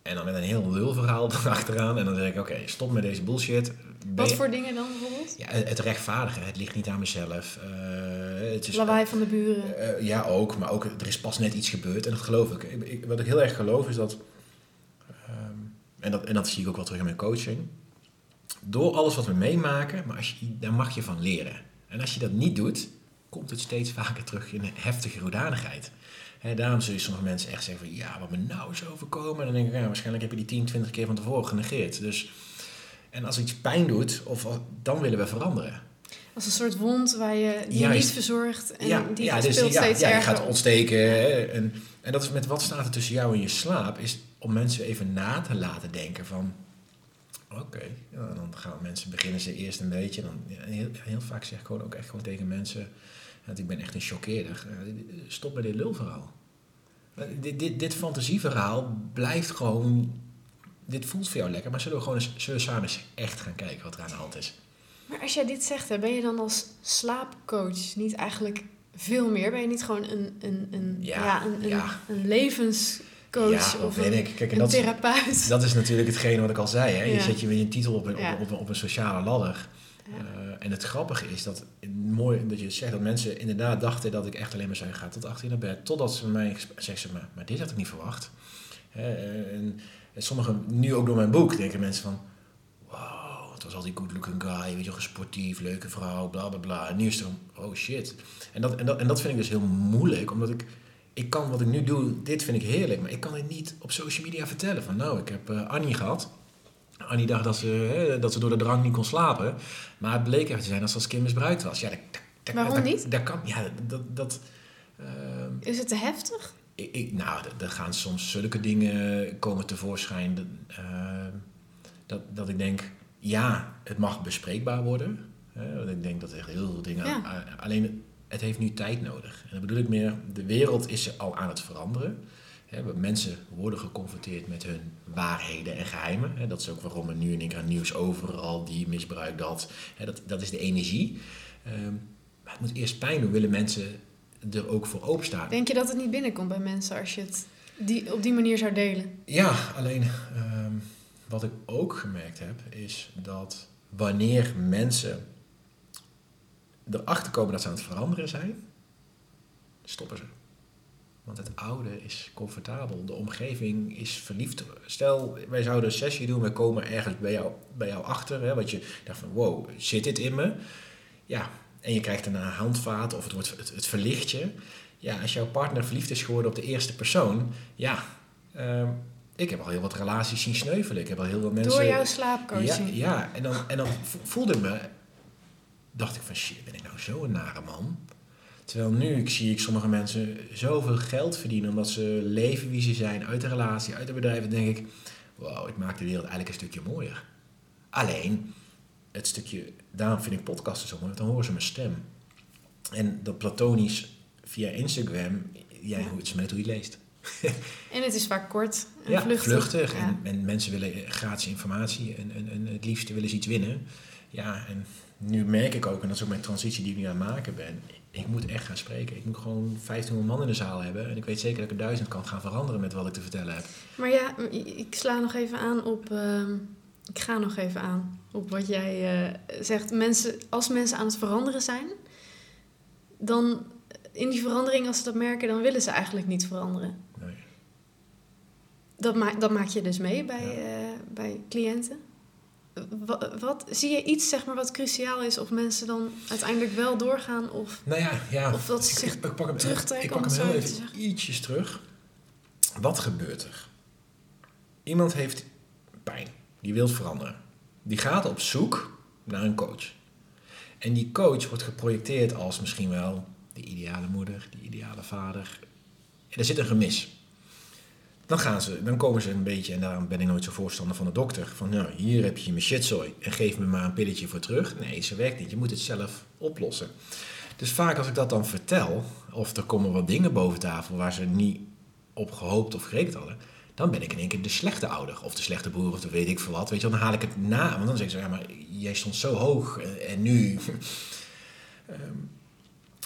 En dan met een heel lulverhaal achteraan. En dan zeg ik, oké, stop met deze bullshit. Ben wat voor dingen dan bijvoorbeeld? Ja, het rechtvaardigen. Het ligt niet aan mezelf. Eh, het is, Lawaai van de buren. Eh, ja, ook. Maar ook, er is pas net iets gebeurd. En dat geloof ik. ik, ik- wat ik heel erg geloof is dat... ehm, en, dat en dat zie ik ook wel terug in mijn coaching. Door alles wat we meemaken, maar als je, daar mag je van leren. En als je dat niet doet, komt het steeds vaker terug in een heftige hoedanigheid. Hè, daarom zul je sommige mensen echt zeggen van... Ja, wat me nou is overkomen. En dan denk ik, ja, waarschijnlijk heb je die 10, 20 keer van tevoren genegeerd. Dus, en als iets pijn doet, of, dan willen we veranderen. Als een soort wond waar je die Juist. niet verzorgt. En ja, die ja, dus, speelt ja, steeds ja, je erger gaat ontsteken. En, en dat is met wat staat er tussen jou en je slaap, is om mensen even na te laten denken van... Oké, ja, dan gaan mensen beginnen ze eerst een beetje. Dan, heel, heel vaak zeg ik gewoon ook echt gewoon tegen mensen... Dat ik ben echt een choqueerder. eh, Stop met dit lulverhaal. Eh, Dit, dit, dit fantasieverhaal blijft gewoon... Dit voelt voor jou lekker, maar zullen we gewoon eens, zullen we samen eens echt gaan kijken wat er aan de hand is? Maar als jij dit zegt, hè, ben je dan als slaapcoach niet eigenlijk veel meer? Ben je niet gewoon een, een, een, ja, Ja, een, een, ja. een levenscoach Ja, of een, ik. Kijk, en een is- therapeut? Dat is natuurlijk hetgene wat ik al zei. Hè? Je zet je met je titel op een, op, op, een- op een sociale ladder. Eh, en het grappige is dat, mooi dat je het zegt, dat mensen inderdaad dachten dat ik echt alleen maar zou gaan tot achter in naar bed. Totdat ze mij zeggen, ze, maar, maar dit had ik niet verwacht. Hè, en, en sommigen, nu ook door mijn boek, denken mensen van, het was al die good looking guy, weet je sportief, leuke vrouw, bla bla bla. En nu is het dan, oh shit. En dat, en, dat, en dat vind ik dus heel moeilijk, omdat ik, ik kan wat ik nu doe, dit vind ik heerlijk, maar ik kan het niet op social media vertellen. Van nou, ik heb eh, Annie gehad. Annie dacht dat ze, hè, dat ze door de drank niet kon slapen. Maar het bleek echt te zijn dat ze als kind misbruikt was. Ja, dat, dat- dat- Waarom dat- niet? Dat kan, ja, dat... dat ehm, Is het te heftig? ik, ik- nou, er- gaan soms zulke dingen komen tevoorschijn. Dat, ehm, dat, dat ik denk, ja, het mag bespreekbaar worden. Hè, want ik denk dat er echt heel veel dingen... Ja. alleen, het heeft nu tijd nodig. En dan bedoel ik meer, de wereld is al aan het veranderen. Hè, mensen worden geconfronteerd met hun waarheden en geheimen. Hè, dat is ook waarom er nu één keer aan nieuws overal die misbruik dat. Hè, dat. Dat is de energie. Ehm, maar het moet eerst pijn doen. Willen mensen er ook voor openstaan? Denk je dat het niet binnenkomt bij mensen als je het die, op die manier zou delen? Ja, alleen ehm, wat ik ook gemerkt heb, is dat wanneer mensen erachter komen dat ze aan het veranderen zijn, stoppen ze. Want het oude is comfortabel, de omgeving is verliefd. Stel, wij zouden een sessie doen, wij komen ergens bij jou, bij jou achter, hè, want je dacht van wow, zit dit in me? Ja, en je krijgt een handvaat of het, wordt, het verlicht je. Ja, als jouw partner verliefd is geworden op de eerste persoon, ja, ehm, ik heb al heel wat relaties zien sneuvelen. Ik heb al heel wat mensen... Door jouw Ja, slaapcoaching? ja. En, dan, en dan vo- voelde ik me... Dacht ik van, shit, ben ik nou zo'n nare man? Terwijl nu ik zie ik sommige mensen zoveel geld verdienen... omdat ze leven wie ze zijn, uit de relatie, uit het bedrijf. Dan denk ik, wow, ik maak de wereld eigenlijk een stukje mooier. Alleen, het stukje... Daarom vind ik podcasten zo mooi, want dan horen ze mijn stem. En dat platonisch via Instagram... Jij Ja. hoe het is met hoe je het leest. En het is vaak kort en Ja, vluchtig. vluchtig. Ja. En, en mensen willen gratis informatie en, en, en het liefste willen ze iets winnen. Ja, en nu merk ik ook, en dat is ook mijn transitie die ik nu aan het maken ben, ik moet echt gaan spreken. Ik moet gewoon 1500 man in de zaal hebben. En ik weet zeker dat ik er duizend kan gaan veranderen met wat ik te vertellen heb. Maar ja, ik sla nog even aan op. ehm, ik ga nog even aan op wat jij eh, zegt. Mensen, als mensen aan het veranderen zijn, dan in die verandering, als ze dat merken, dan willen ze eigenlijk niet veranderen. Dat, ma dat maak je dus mee bij, Ja. eh, bij cliënten. Wat, wat, zie je iets zeg maar, wat cruciaal is of mensen dan uiteindelijk wel doorgaan? Of Nou ja, ja. Of dat ze zich ik, ik pak hem, terugtrekken, ik pak hem heel even ietsjes terug. Wat gebeurt er? Iemand heeft pijn. die wil veranderen. Die gaat op zoek naar een coach. En die coach wordt geprojecteerd als misschien wel de ideale moeder, de ideale vader. En er zit een gemis. Dan, gaan ze, dan komen ze een beetje, en daarom ben ik nooit zo voorstander van de dokter, van nou, hier heb je mijn shitzooi en geef me maar een pilletje voor terug. Nee, ze werkt niet. Je moet het zelf oplossen. Dus vaak als ik dat dan vertel, of er komen wat dingen boven tafel waar ze niet op gehoopt of gerekend hadden, dan ben ik in één keer de slechte ouder of de slechte broer of de weet ik veel wat. Weet je, dan haal ik het na, want dan zeggen ze, ja, maar jij stond zo hoog eh, en nu. Ehm,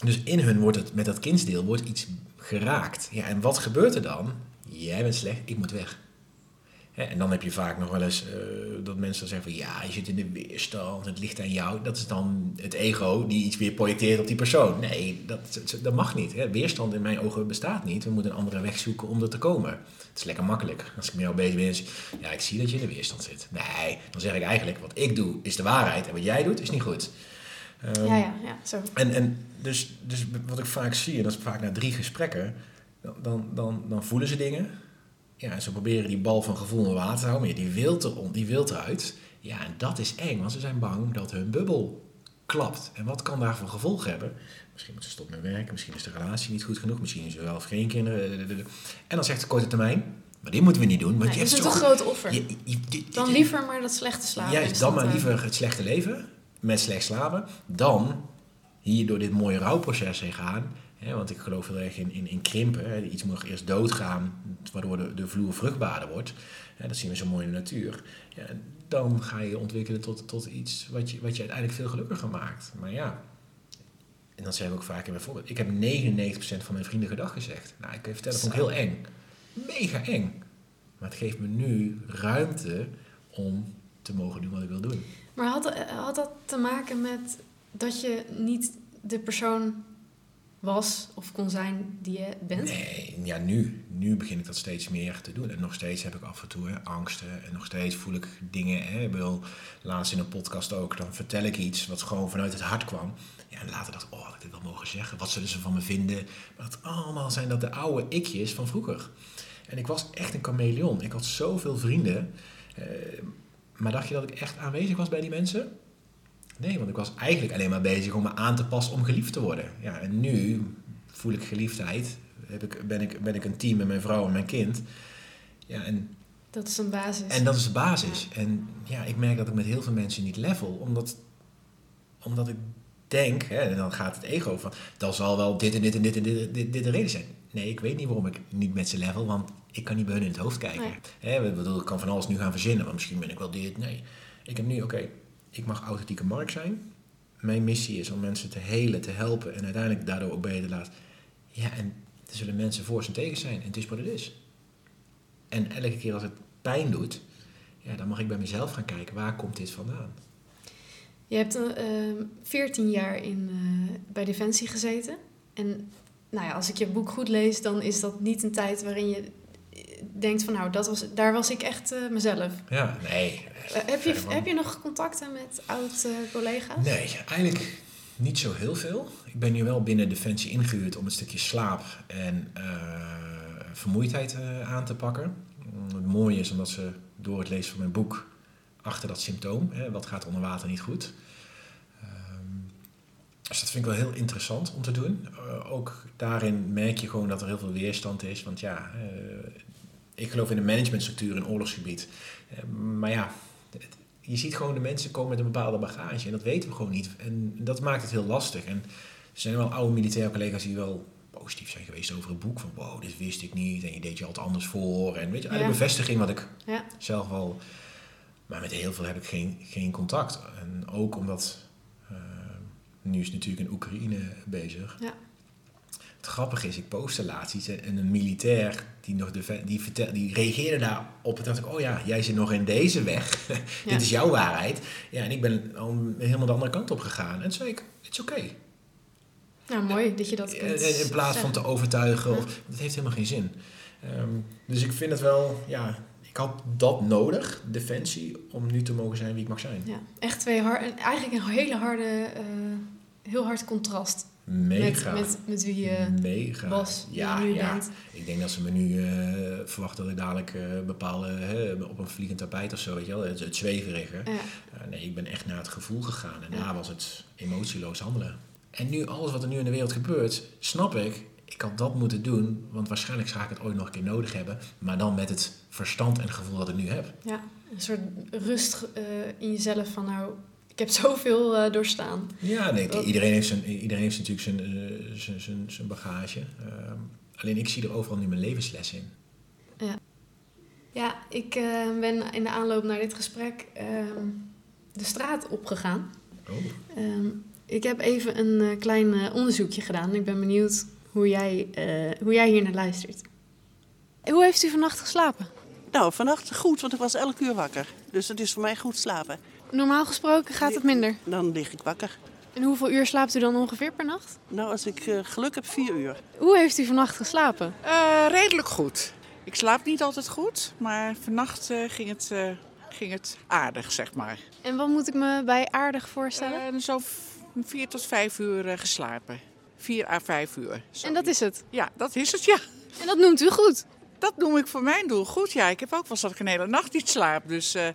dus in hun wordt het, met dat kindsdeel, wordt iets geraakt. Ja, en wat gebeurt er dan? Jij bent slecht, ik moet weg. en dan heb je vaak nog wel eens uh, dat mensen zeggen van ja, je zit in de weerstand, het ligt aan jou. Dat is dan het ego die iets weer projecteert op die persoon. Nee, dat, dat mag niet. Weerstand in mijn ogen bestaat niet. We moeten een andere weg zoeken om er te komen. Het is lekker makkelijk. Als ik met jou bezig ben, ja, ik zie dat je in de weerstand zit. Nee, dan zeg ik eigenlijk, wat ik doe is de waarheid en wat jij doet is niet goed. Um, ja, ja, ja, zo. En, en dus, dus wat ik vaak zie, en dat is vaak na drie gesprekken, dan, dan, dan voelen ze dingen. Ja, en ze proberen die bal van gevoel in water te houden, maar die wilt, er, die wilt eruit. Ja, en dat is eng, want ze zijn bang dat hun bubbel klapt. En wat kan daar voor gevolg hebben? Misschien moeten ze stoppen met werken, misschien is de relatie niet goed genoeg, misschien is er wel of geen kinderen. En dan zegt de korte termijn, maar die moeten we niet doen. Want nee, je hebt is een groot offer. dan liever maar dat slechte slapen. Juist, dan maar liever het slechte leven met slecht slapen, dan hier door dit mooie rouwproces heen gaan. Want ik geloof heel erg in, in, in krimpen. Hè. Iets moet eerst doodgaan, waardoor de, de vloer vruchtbaarder wordt. Dat zien we zo mooi in de natuur. Ja, dan ga je ontwikkelen tot, tot iets wat je, wat je uiteindelijk veel gelukkiger maakt. Maar ja, en dat zeggen we ook vaak in mijn voorbeeld. Ik heb 99% van mijn vrienden gedag gezegd. Nou, ik kan je vertellen, dat vond ik heel eng. Mega eng. Maar het geeft me nu ruimte om te mogen doen wat ik wil doen. Maar had, had dat te maken met dat je niet de persoon was of kon zijn die je bent? Nee, ja, nu. Nu begin ik dat steeds meer te doen. En nog steeds heb ik af en toe hè, angsten. En nog steeds voel ik dingen. Hè. Ik wil laatst in een podcast ook. Dan vertel ik iets wat gewoon vanuit het hart kwam. Ja, en later dacht ik, oh, had ik dit wel mogen zeggen? Wat zullen ze van me vinden? Maar het allemaal zijn dat de oude ikjes van vroeger. En ik was echt een chameleon. Ik had zoveel vrienden. Eh, maar dacht je dat ik echt aanwezig was bij die mensen? Nee, want ik was eigenlijk alleen maar bezig om me aan te passen om geliefd te worden. Ja, en nu voel ik geliefdheid. Heb ik, ben, ik, ben ik een team met mijn vrouw en mijn kind. Ja, en, dat is een basis. En dat is de basis. En ja, ik merk dat ik met heel veel mensen niet level. Omdat, omdat ik denk, hè, en dan gaat het ego van... dan zal wel dit en dit en dit en dit, dit, dit de reden zijn. Nee, ik weet niet waarom ik niet met ze level, want ik kan niet bij hun in het hoofd kijken. Nee. Hè, bedoel, ik kan van alles nu gaan verzinnen, maar misschien ben ik wel dit. Nee, ik heb nu, oké, ik mag authentieke markt zijn. Mijn missie is om mensen te helen, te helpen en uiteindelijk daardoor ook beter te laten. Ja, en er zullen mensen voor en tegen zijn en het is wat het is. En elke keer als het pijn doet, ja, dan mag ik bij mezelf gaan kijken, waar komt dit vandaan? Je hebt uh, ehm, 14 jaar in, uh, bij Defensie gezeten. En nou ja, als ik je boek goed lees, dan is dat niet een tijd waarin je denkt van nou, dat was, daar was ik echt uh, mezelf. Ja, nee. Uh, heb, je, heb je nog contacten met oud-collega's? nee, eigenlijk niet zo heel veel. Ik ben nu wel binnen Defensie ingehuurd om een stukje slaap en vermoeidheid aan te pakken. Het mooie is omdat ze door het lezen van mijn boek achter dat symptoom, hè, wat gaat onder water niet goed, dus dat vind ik wel heel interessant om te doen. Uh, ook daarin merk je gewoon dat er heel veel weerstand is. Want ja, uh, ik geloof in de managementstructuur in oorlogsgebied. Uh, maar ja, je ziet gewoon de mensen komen met een bepaalde bagage. En dat weten we gewoon niet. En dat maakt het heel lastig. En er zijn wel oude militaire collega's die wel positief zijn geweest over het boek. Van wow, dit wist ik niet. En je deed je altijd anders voor. En weet je, ja. bevestiging wat ik ja. zelf al... Maar met heel veel heb ik geen, geen contact. En ook omdat nu is natuurlijk in Oekraïne bezig. Ja. Het grappige is, ik postte laatst iets en een militair die, nog de, die, vertel, die reageerde daarop. En dacht ik, oh ja, jij zit nog in deze weg. Dit is jouw waarheid. Ja, en ik ben al helemaal de andere kant op gegaan. En toen zei ik, it's oké. Okay. Nou, mooi dat je dat kunt In plaats van te overtuigen, of, dat heeft helemaal geen zin. Um, dus ik vind het wel, ja, ik had dat nodig, defensie, om nu te mogen zijn wie ik mag zijn. Ja, echt twee hard, eigenlijk een hele harde uh, heel hard contrast. Mega. Met, met, met wie je Mega. was, ja, nu ja. bent. Ik denk dat ze me nu eh, verwachten dat ik dadelijk eh, bepaalde, op een vliegend tapijt of zo, weet je wel, het, het zweverige. Ja. Eh, nee, ik ben echt naar het gevoel gegaan en Ja. daar was het emotieloos handelen. En nu, alles wat er nu in de wereld gebeurt, snap ik, ik had dat moeten doen, want waarschijnlijk ga ik het ooit nog een keer nodig hebben, maar dan met het verstand en gevoel dat ik nu heb. Ja, een soort rust in jezelf van nou, ik heb zoveel eh, doorstaan. Ja, nee, Dat- iedereen, heeft zijn, iedereen heeft natuurlijk zijn, eh, zijn, zijn, zijn bagage. Ehm, alleen ik zie er overal nu mijn levensles in. Ja, ik eh, ben in de aanloop naar dit gesprek ehm, de straat opgegaan. Oh. Ehm, ik heb even een eh, klein onderzoekje gedaan. Ik ben benieuwd hoe jij, eh, hoe jij hier naar luistert. Hoe heeft u vannacht geslapen? Nou, vannacht goed, want ik was elk uur wakker. Dus het is voor mij goed slapen. Normaal gesproken gaat het minder. Dan lig ik wakker. En hoeveel uur slaapt u dan ongeveer per nacht? Nou, als ik eh, geluk heb, vier uur. Hoe heeft u vannacht geslapen? Eh, redelijk goed. Ik slaap niet altijd goed, maar vannacht eh, ging, het, eh, ging het aardig, zeg maar. En wat moet ik me bij aardig voorstellen? Eh, zo vier tot vijf uur geslapen. Vier à vijf uur. En dat is het. Ja, dat is het, ja. En dat noemt u goed. Dat noem ik voor mijn doel goed, ja. Ik heb ook wel eens dat ik een hele nacht niet slaap. Dus, eh,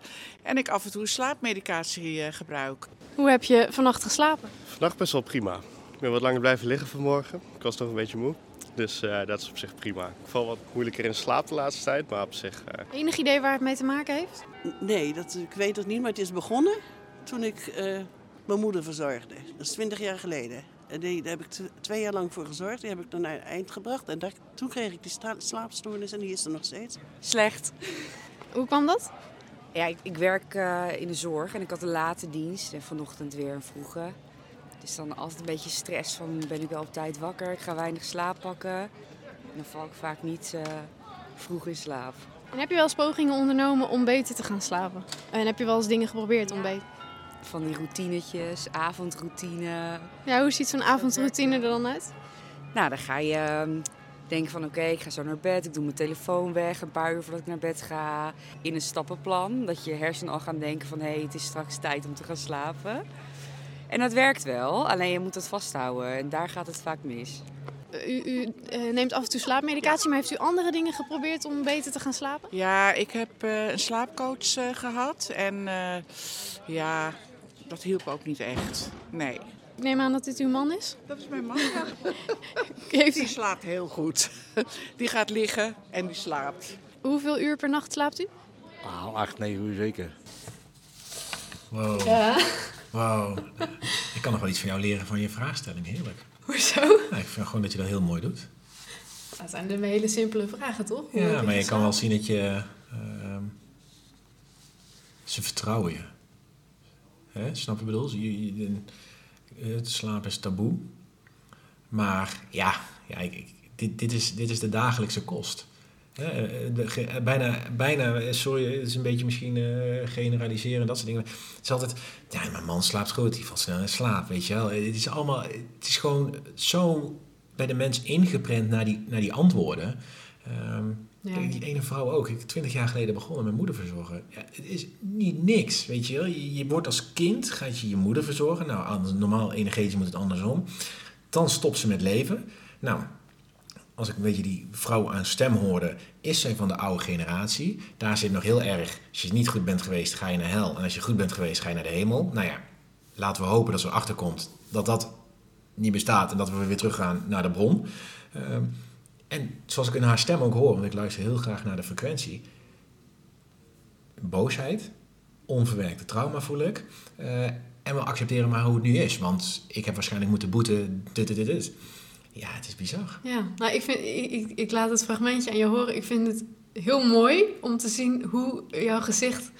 en ik af en toe slaapmedicatie eh, gebruik. Hoe heb je vannacht geslapen? Vannacht best wel prima. Ik ben wat langer blijven liggen vanmorgen. Ik was nog een beetje moe. Dus eh, dat is op zich prima. Ik val wat moeilijker in slaap de laatste tijd, maar op zich... eh, Enig idee waar het mee te maken heeft? Nee, dat, ik weet het niet, maar het is begonnen toen ik eh, mijn moeder verzorgde. Dat is twintig jaar geleden. En die, daar heb ik tw- twee jaar lang voor gezorgd. Die heb ik dan naar het eind gebracht. En daar, toen kreeg ik die slaapstoornis en die is er nog steeds. Slecht. Hoe kwam dat? Ja, ik, ik werk eh, in de zorg en ik had een late dienst en vanochtend weer een vroege. Dus dan altijd een beetje stress van ben ik wel op tijd wakker, ik ga weinig slaap pakken. En dan val ik vaak niet eh, vroeg in slaap. En heb je wel eens pogingen ondernomen om beter te gaan slapen? En heb je wel eens dingen geprobeerd om beter? Van die routinetjes, avondroutine. Ja, hoe ziet zo'n avondroutine er dan uit? Nou, dan ga je ehm, denken van oké, ik ga zo naar bed, ik doe mijn telefoon weg een paar uur voordat ik naar bed ga. In een stappenplan, dat je hersenen al gaan denken van hé, hey, het is straks tijd om te gaan slapen. En dat werkt wel, alleen je moet het vasthouden en daar gaat het vaak mis. U, u eh, neemt af en toe slaapmedicatie, maar heeft u andere dingen geprobeerd om beter te gaan slapen? Ja, ik heb eh, een slaapcoach eh, gehad. En eh, ja, dat hielp ook niet echt. Nee. Ik neem aan dat dit uw man is. Dat is mijn man, ja. Heeft Die slaapt heel goed. Die gaat liggen en die slaapt. hoeveel uur per nacht slaapt u? Nou, acht, negen uur zeker. Wow. Ja. Wow. Ik kan nog wel iets van jou leren van je vraagstelling. Heerlijk. Hoezo? Ik vind gewoon dat je dat heel mooi doet. Dat zijn de hele simpele vragen, toch? Hoe Ja, maar je kan wel zien dat je... ehm, ze vertrouwen je. Hè? Snap je bedoel? Je, het slapen is taboe. Maar ja, ja ik, dit, dit, is, dit is de dagelijkse kost. Hè, eh, de ge- bijna, bijna, sorry, het is een beetje misschien eh, generaliseren, dat soort dingen. Het is altijd, ja, mijn man slaapt goed, die valt snel in slaap, weet je wel. Het is allemaal, het is gewoon zo bij de mens ingeprent naar die, naar die antwoorden. Ehm, Ja. Die ene vrouw ook. Ik twintig jaar geleden begonnen met moeder verzorgen. Ja, het is niet niks, weet je wel. Je, je wordt als kind, gaat je je moeder verzorgen. Nou, anders, normaal energetisch moet het andersom. Dan stopt ze met leven. Nou, als ik een beetje die vrouw aan stem hoorde, is zij van de oude generatie. Daar zit nog heel erg, als je niet goed bent geweest, ga je naar hel. En als je goed bent geweest, ga je naar de hemel. Nou ja, laten we hopen dat ze erachter komt dat dat niet bestaat en dat we weer teruggaan naar de bron. Ehm, en zoals ik in haar stem ook hoor, want ik luister heel graag naar de frequentie. Boosheid, onverwerkte trauma voel ik. Eh, en we accepteren maar hoe het nu is. Want ik heb waarschijnlijk moeten boeten, dit, dit, dit, dit. Ja, het is bizar. Ja, nou, ik, vind, ik, ik, ik laat het fragmentje aan je horen. Ik vind het heel mooi om te zien hoe jouw gezicht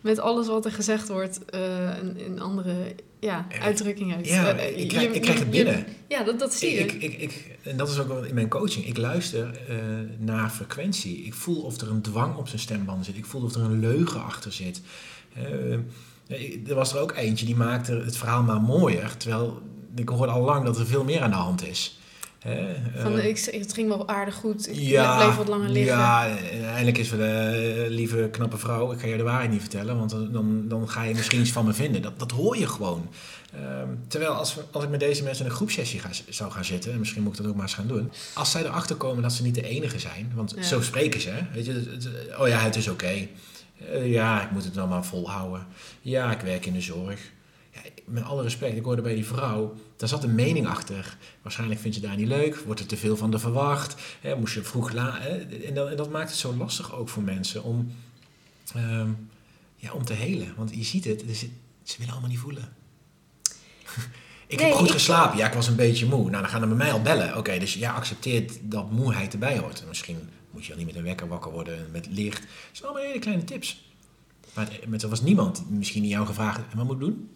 met alles wat er gezegd wordt eh, een, een andere ja, Eh, uitdrukking heeft. Ja, Eh, ik krijg, je- ik krijg het je- binnen. Ja, dat, dat zie je. Ik, ik, ik, en dat is ook wel in mijn coaching. Ik luister naar frequentie. Ik voel of er een dwang op zijn stembanden zit. Ik voel of er een leugen achter zit. Er was er ook eentje die maakte het verhaal maar mooier. Terwijl ik hoorde al lang dat er veel meer aan de hand is. Hè? Van, Eh, ik, het ging wel aardig goed. Ik ja, bleef wat langer liggen. Ja, en eindelijk is we de eh, lieve knappe vrouw. Ik ga je de waarheid niet vertellen, want dan, dan, dan ga je misschien iets van me vinden. Dat, dat hoor je gewoon. Ehm, terwijl als, we, als ik met deze mensen in een groepsessie ga, zou gaan zitten, en misschien moet ik dat ook maar eens gaan doen. Als zij erachter komen dat ze niet de enige zijn, want Ja. zo spreken ze. Hè? Weet je, het- het- oh ja, het is oké. Eh, ja, ik moet het dan maar volhouden. Ja, ik werk in de zorg. Ja, met alle respect, ik hoorde bij die vrouw, daar zat een mening achter. Waarschijnlijk vind je daar niet leuk, wordt er te veel van de verwacht, hè, moest je vroeg la hè, en, dat, en dat maakt het zo lastig ook voor mensen om, ehm, ja, om te helen. Want je ziet het, ze willen allemaal niet voelen. ik Nee, heb goed ik- geslapen, ja, ik was een beetje moe. Nou, dan gaan ze bij mij al bellen. Oké, dus jij accepteert dat moeheid erbij hoort. Misschien moet je al niet met een wekker wakker worden met licht. Dat zijn allemaal hele kleine tips. Maar het- er was niemand misschien die jou gevraagd en wat moet ik doen?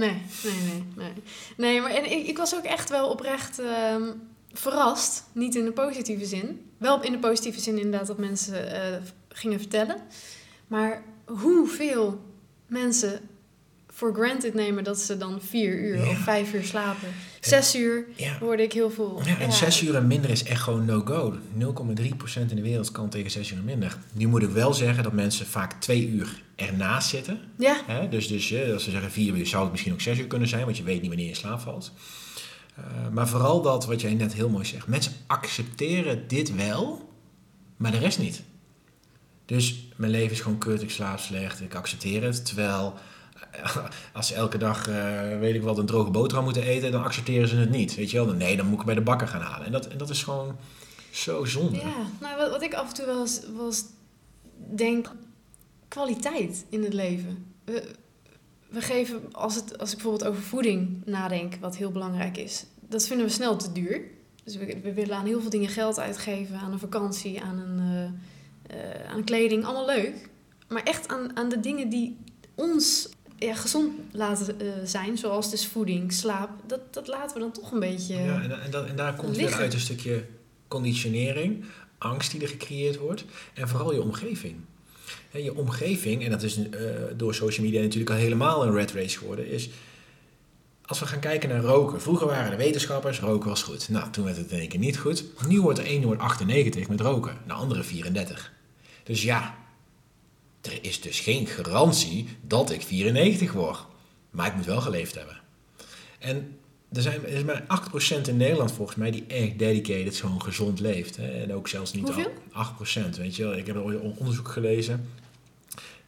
Nee, nee, nee. Nee, nee maar en ik, ik was ook echt wel oprecht ehm, verrast. Niet in de positieve zin. Wel in de positieve zin inderdaad dat mensen eh, gingen vertellen. Maar hoeveel mensen voor granted nemen dat ze dan vier uur Ja. of vijf uur slapen. Zes uur Ja. hoorde ik heel veel. Ja, en zes uur en minder is echt gewoon no-go. 0,3% in de wereld kan tegen zes uur en minder. Nu moet ik wel zeggen dat mensen vaak twee uur ernaast zitten. Ja, Hè? Dus, dus eh, als ze zeggen vier uur, zou het misschien ook zes uur kunnen zijn, want je weet niet wanneer je in slaap valt. Eh, maar vooral dat wat jij net heel mooi zegt. Mensen accepteren dit wel, maar de rest niet. Dus mijn leven is gewoon kut, ik slaap slecht, ik accepteer het. Terwijl als ze elke dag, eh, weet ik wat, een droge boterham moeten eten, dan accepteren ze het niet. Weet je wel? Nee, dan moet ik bij de bakker gaan halen. En dat, en dat is gewoon zo zonde. ja. Nou, wat, wat ik af en toe wel eens, wel denk, kwaliteit in het leven. We, we geven, als, het, als ik bijvoorbeeld over voeding nadenk, wat heel belangrijk is, dat vinden we snel te duur. Dus we, we willen aan heel veel dingen geld uitgeven, aan een vakantie, aan een, eh, eh, aan kleding, allemaal leuk. Maar echt aan, aan de dingen die ons ja, gezond laten eh, zijn, zoals dus voeding, slaap, dat, dat laten we dan toch een beetje... Ja, en, en, dat, en daar komt weer uit een stukje conditionering, angst die er gecreëerd wordt en vooral je omgeving. Je omgeving, en dat is eh, door social media natuurlijk al helemaal een red race geworden, is als we gaan kijken naar roken. Vroeger waren de wetenschappers, roken was goed. Nou, toen werd het in één keer niet goed. Nu wordt de ene wordt 98 met roken, de andere 34. Dus ja, er is dus geen garantie dat ik 94 word. Maar ik moet wel geleefd hebben. En er, zijn, er is maar 8% in Nederland volgens mij die echt dedicated gewoon gezond leeft. Hè? En ook zelfs niet Hoeveel? al 8%. Weet je wel, ik heb ooit een onderzoek gelezen.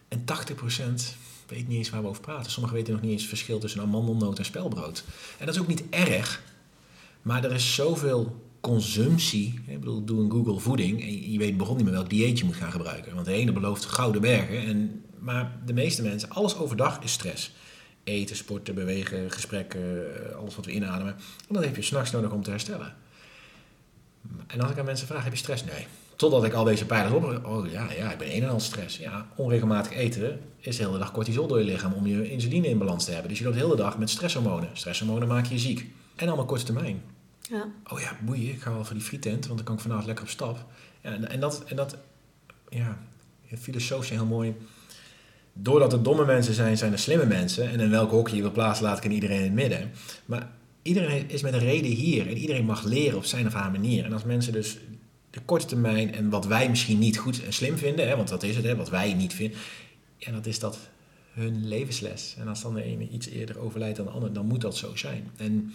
En 80% weet niet eens waar we over praten. Sommigen weten nog niet eens het verschil tussen amandelnoot en spelbrood. En dat is ook niet erg. Maar er is zoveel consumptie. Ik bedoel, doe een Google voeding en je weet begon niet meer welk dieet je moet gaan gebruiken. Want de ene belooft gouden bergen. En, maar de meeste mensen, alles overdag is stress. Eten, sporten, bewegen, gesprekken, eh, alles wat we inademen. En dat heb je s'nachts nodig om te herstellen. En als ik aan mensen vraag, heb je stress? Nee. Totdat ik al deze pijlers op... Oh ja, ja, ik ben een en al stress. Ja, onregelmatig eten is de hele dag cortisol door je lichaam om je insuline in balans te hebben. Dus je loopt de hele dag met stresshormonen. Stresshormonen maken je ziek. En allemaal korte termijn. Ja. Oh ja, boeien, ik ga wel voor die frietent, want dan kan ik vanavond lekker op stap. En, en dat, en dat, ja, filosofisch heel mooi. Doordat er domme mensen zijn, zijn er slimme mensen. En in welk hokje je wil plaatsen, laat ik in iedereen in het midden. Maar iedereen is met een reden hier. En iedereen mag leren op zijn of haar manier. En als mensen dus de korte termijn en wat wij misschien niet goed en slim vinden, hè, want dat is het, hè, wat wij niet vinden, ja, dat is dat hun levensles. En als dan de ene iets eerder overlijdt dan de ander, dan moet dat zo zijn. En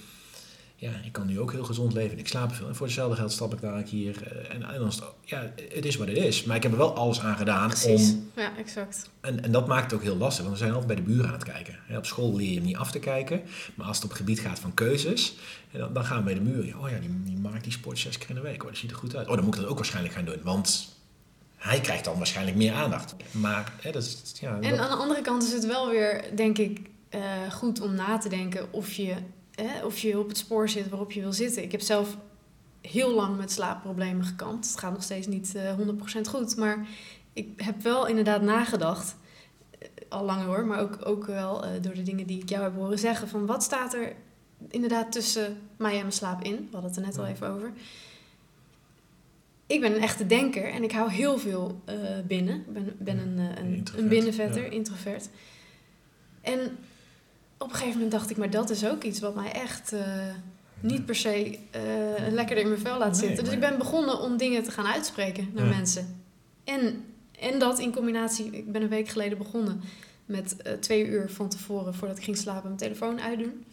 ja, ik kan nu ook heel gezond leven. Ik slaap veel. En voor hetzelfde geld stap ik daar hier. eh, En, en dan is het, ja, het is wat het is. Maar ik heb er wel alles aan gedaan Precies. om... Ja, exact. En, en dat maakt het ook heel lastig, want we zijn altijd bij de buren aan het kijken. Hè, Op school leer je hem niet af te kijken. Maar als het op het gebied gaat van keuzes, en dan, dan gaan we bij de buren. Ja, Oh ja, die, die maakt die sport zes keer in de week. Oh, dat ziet er goed uit. Oh, dan moet ik dat ook waarschijnlijk gaan doen. Want hij krijgt dan waarschijnlijk meer aandacht. Maar hè, dat is... Ja, En dat- aan de andere kant is het wel weer, denk ik, eh, goed om na te denken of je, eh, of je op het spoor zit waarop je wil zitten. Ik heb zelf heel lang met slaapproblemen gekampt. Het gaat nog steeds niet eh 100% goed, maar ik heb wel inderdaad nagedacht, eh, al langer hoor, maar ook, ook wel eh, door de dingen die ik jou heb horen zeggen, van wat staat er inderdaad tussen mij en mijn slaap in? We hadden het er net al even over. Ik ben een echte denker en ik hou heel veel eh, binnen. Ik ben, ben een, eh, een, een binnenvetter, ja. introvert. En op een gegeven moment dacht ik, maar dat is ook iets wat mij echt, eh, niet per se eh, lekkerder in mijn vel laat Nee, zitten. Dus ik ben begonnen om dingen te gaan uitspreken naar Ja. mensen. En, en dat in combinatie, ik ben een week geleden begonnen met eh, twee uur van tevoren voordat ik ging slapen mijn telefoon uitdoen.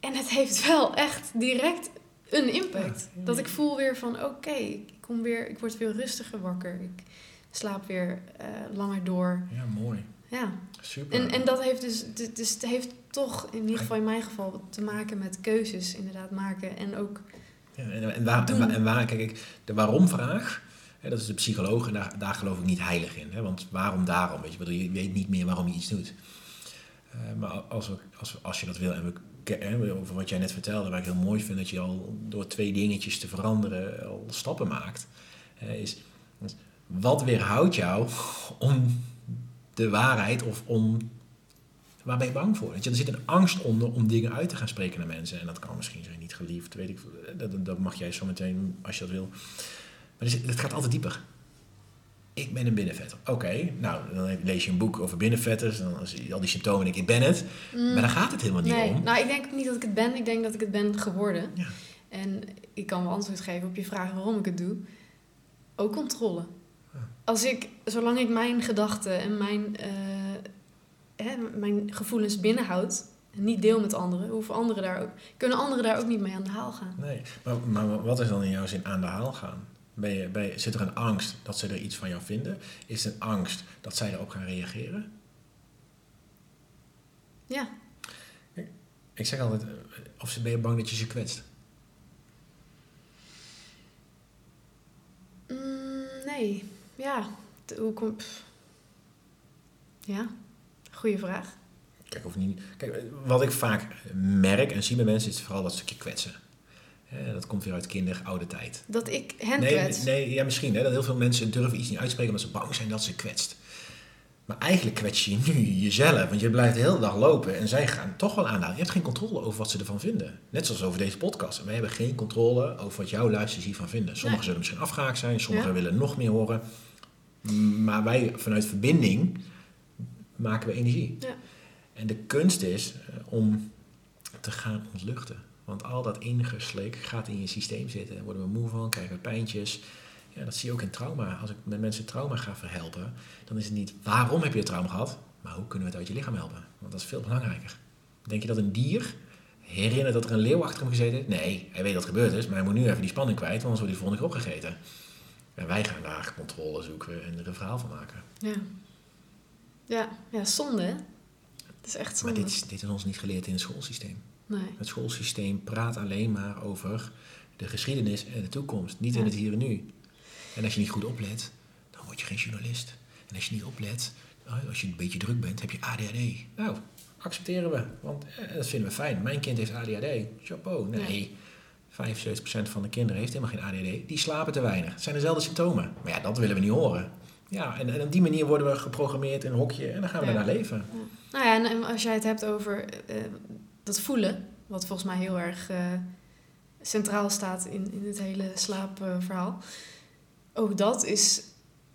En het heeft wel echt direct een impact. Ja. Dat ik voel weer van oké, ik kom weer, ik word weer rustiger wakker. Ik slaap weer langer door. Ja, mooi. Ja. Super. En, en dat heeft dus, dus het heeft toch, in ieder geval in mijn geval, te maken met keuzes inderdaad maken. En ook, Ja, en, en, waar, en, waar, en waar, kijk ik, de waarom-vraag, hè, dat is de psycholoog en daar, daar geloof ik niet heilig in. Hè, want waarom daarom? Weet je, bedoel, je weet niet meer waarom je iets doet. Eh, maar als, we, als, we- als je dat wil, en we, over wat jij net vertelde, waar ik heel mooi vind dat je al door twee dingetjes te veranderen al stappen maakt, is wat weerhoudt jou om de waarheid of om Waar ben je bang voor? Weet je, er zit een angst onder om dingen uit te gaan spreken naar mensen. En dat kan misschien zijn niet geliefd, weet ik. Dat, dat mag jij zo meteen als je dat wil. Maar het gaat altijd dieper. Ik ben een binnenvetter. Oké, nou, dan lees je een boek over binnenvetters. En dan zie je al die symptomen en ik, ik ben het. Maar daar gaat het helemaal niet Mm. nee, om. nou ik denk niet dat ik het ben, ik denk dat ik het ben geworden. Ja. En ik kan wel antwoord geven op je vraag waarom ik het doe. Ook controle. Als ik, zolang ik mijn gedachten en mijn, eh, hè, mijn gevoelens binnenhoud, en niet deel met anderen, hoeven anderen daar ook, kunnen anderen daar ook niet mee aan de haal gaan. Nee, maar, maar wat is dan in jouw zin aan de haal gaan? Ben je, ben je- zit er een angst dat ze er iets van jou vinden? Is het een angst dat zij erop gaan reageren? Ja, Ik zeg altijd, eh, of ze- ben je bang dat je ze kwetst? Mm, nee. Ja, hoe kom... pff. Ja, goede vraag. Kijk, of niet. Kijk, wat ik vaak merk en zie bij mensen is vooral dat stukje kwetsen. Dat komt weer uit kinder, oude tijd. Dat ik hen nee, kwets. nee, ja, misschien. Hè, dat heel veel mensen durven iets niet uitspreken omdat ze bang zijn dat ze kwetst. Maar eigenlijk kwets je nu jezelf, want je blijft de hele dag lopen en zij gaan toch wel aanhouden. Je hebt geen controle over wat ze ervan vinden. Net zoals over deze podcast. Wij hebben geen controle over wat jouw luisteraars hiervan vinden. Sommigen Nee. zullen misschien afgehaakt zijn, sommigen Ja. willen nog meer horen. Maar wij vanuit verbinding maken we energie. Ja. En de kunst is eh, om te gaan ontluchten. Want al dat ingeslik gaat in je systeem zitten. Daar worden we moe van, krijgen we pijntjes. Ja, dat zie je ook in trauma. Als ik met mensen trauma ga verhelpen, dan is het niet waarom heb je het trauma gehad, maar hoe kunnen we het uit je lichaam helpen? Want dat is veel belangrijker. Denk je dat een dier herinnert dat er een leeuw achter hem gezeten heeft? Nee, hij weet dat het gebeurd is, maar hij moet nu even die spanning kwijt, want anders wordt hij volgende keer opgegeten. En wij gaan daar controle zoeken en er een verhaal van maken. Ja. Ja, ja zonde hè? Het is echt Maar zonde. dit is, dit is ons niet geleerd in het schoolsysteem. Nee. Het schoolsysteem praat alleen maar over de geschiedenis en de toekomst, niet in het hier en nu. En als je niet goed oplet, dan word je geen journalist. En als je niet oplet, nou, als je een beetje druk bent, heb je ADHD. Nou, accepteren we, want eh, dat vinden we fijn. Mijn kind heeft ADHD. Chapeau. Nee, 75% van de kinderen heeft helemaal geen ADHD. Die slapen te weinig. Het zijn dezelfde symptomen. Maar ja, dat willen we niet horen. Ja, en, en op die manier worden we geprogrammeerd in een hokje en dan gaan we Ja. naar leven. Nou ja, en- als jij het hebt over eh, dat voelen, wat volgens mij heel erg eh, centraal staat in, in het hele slaapverhaal. ook dat is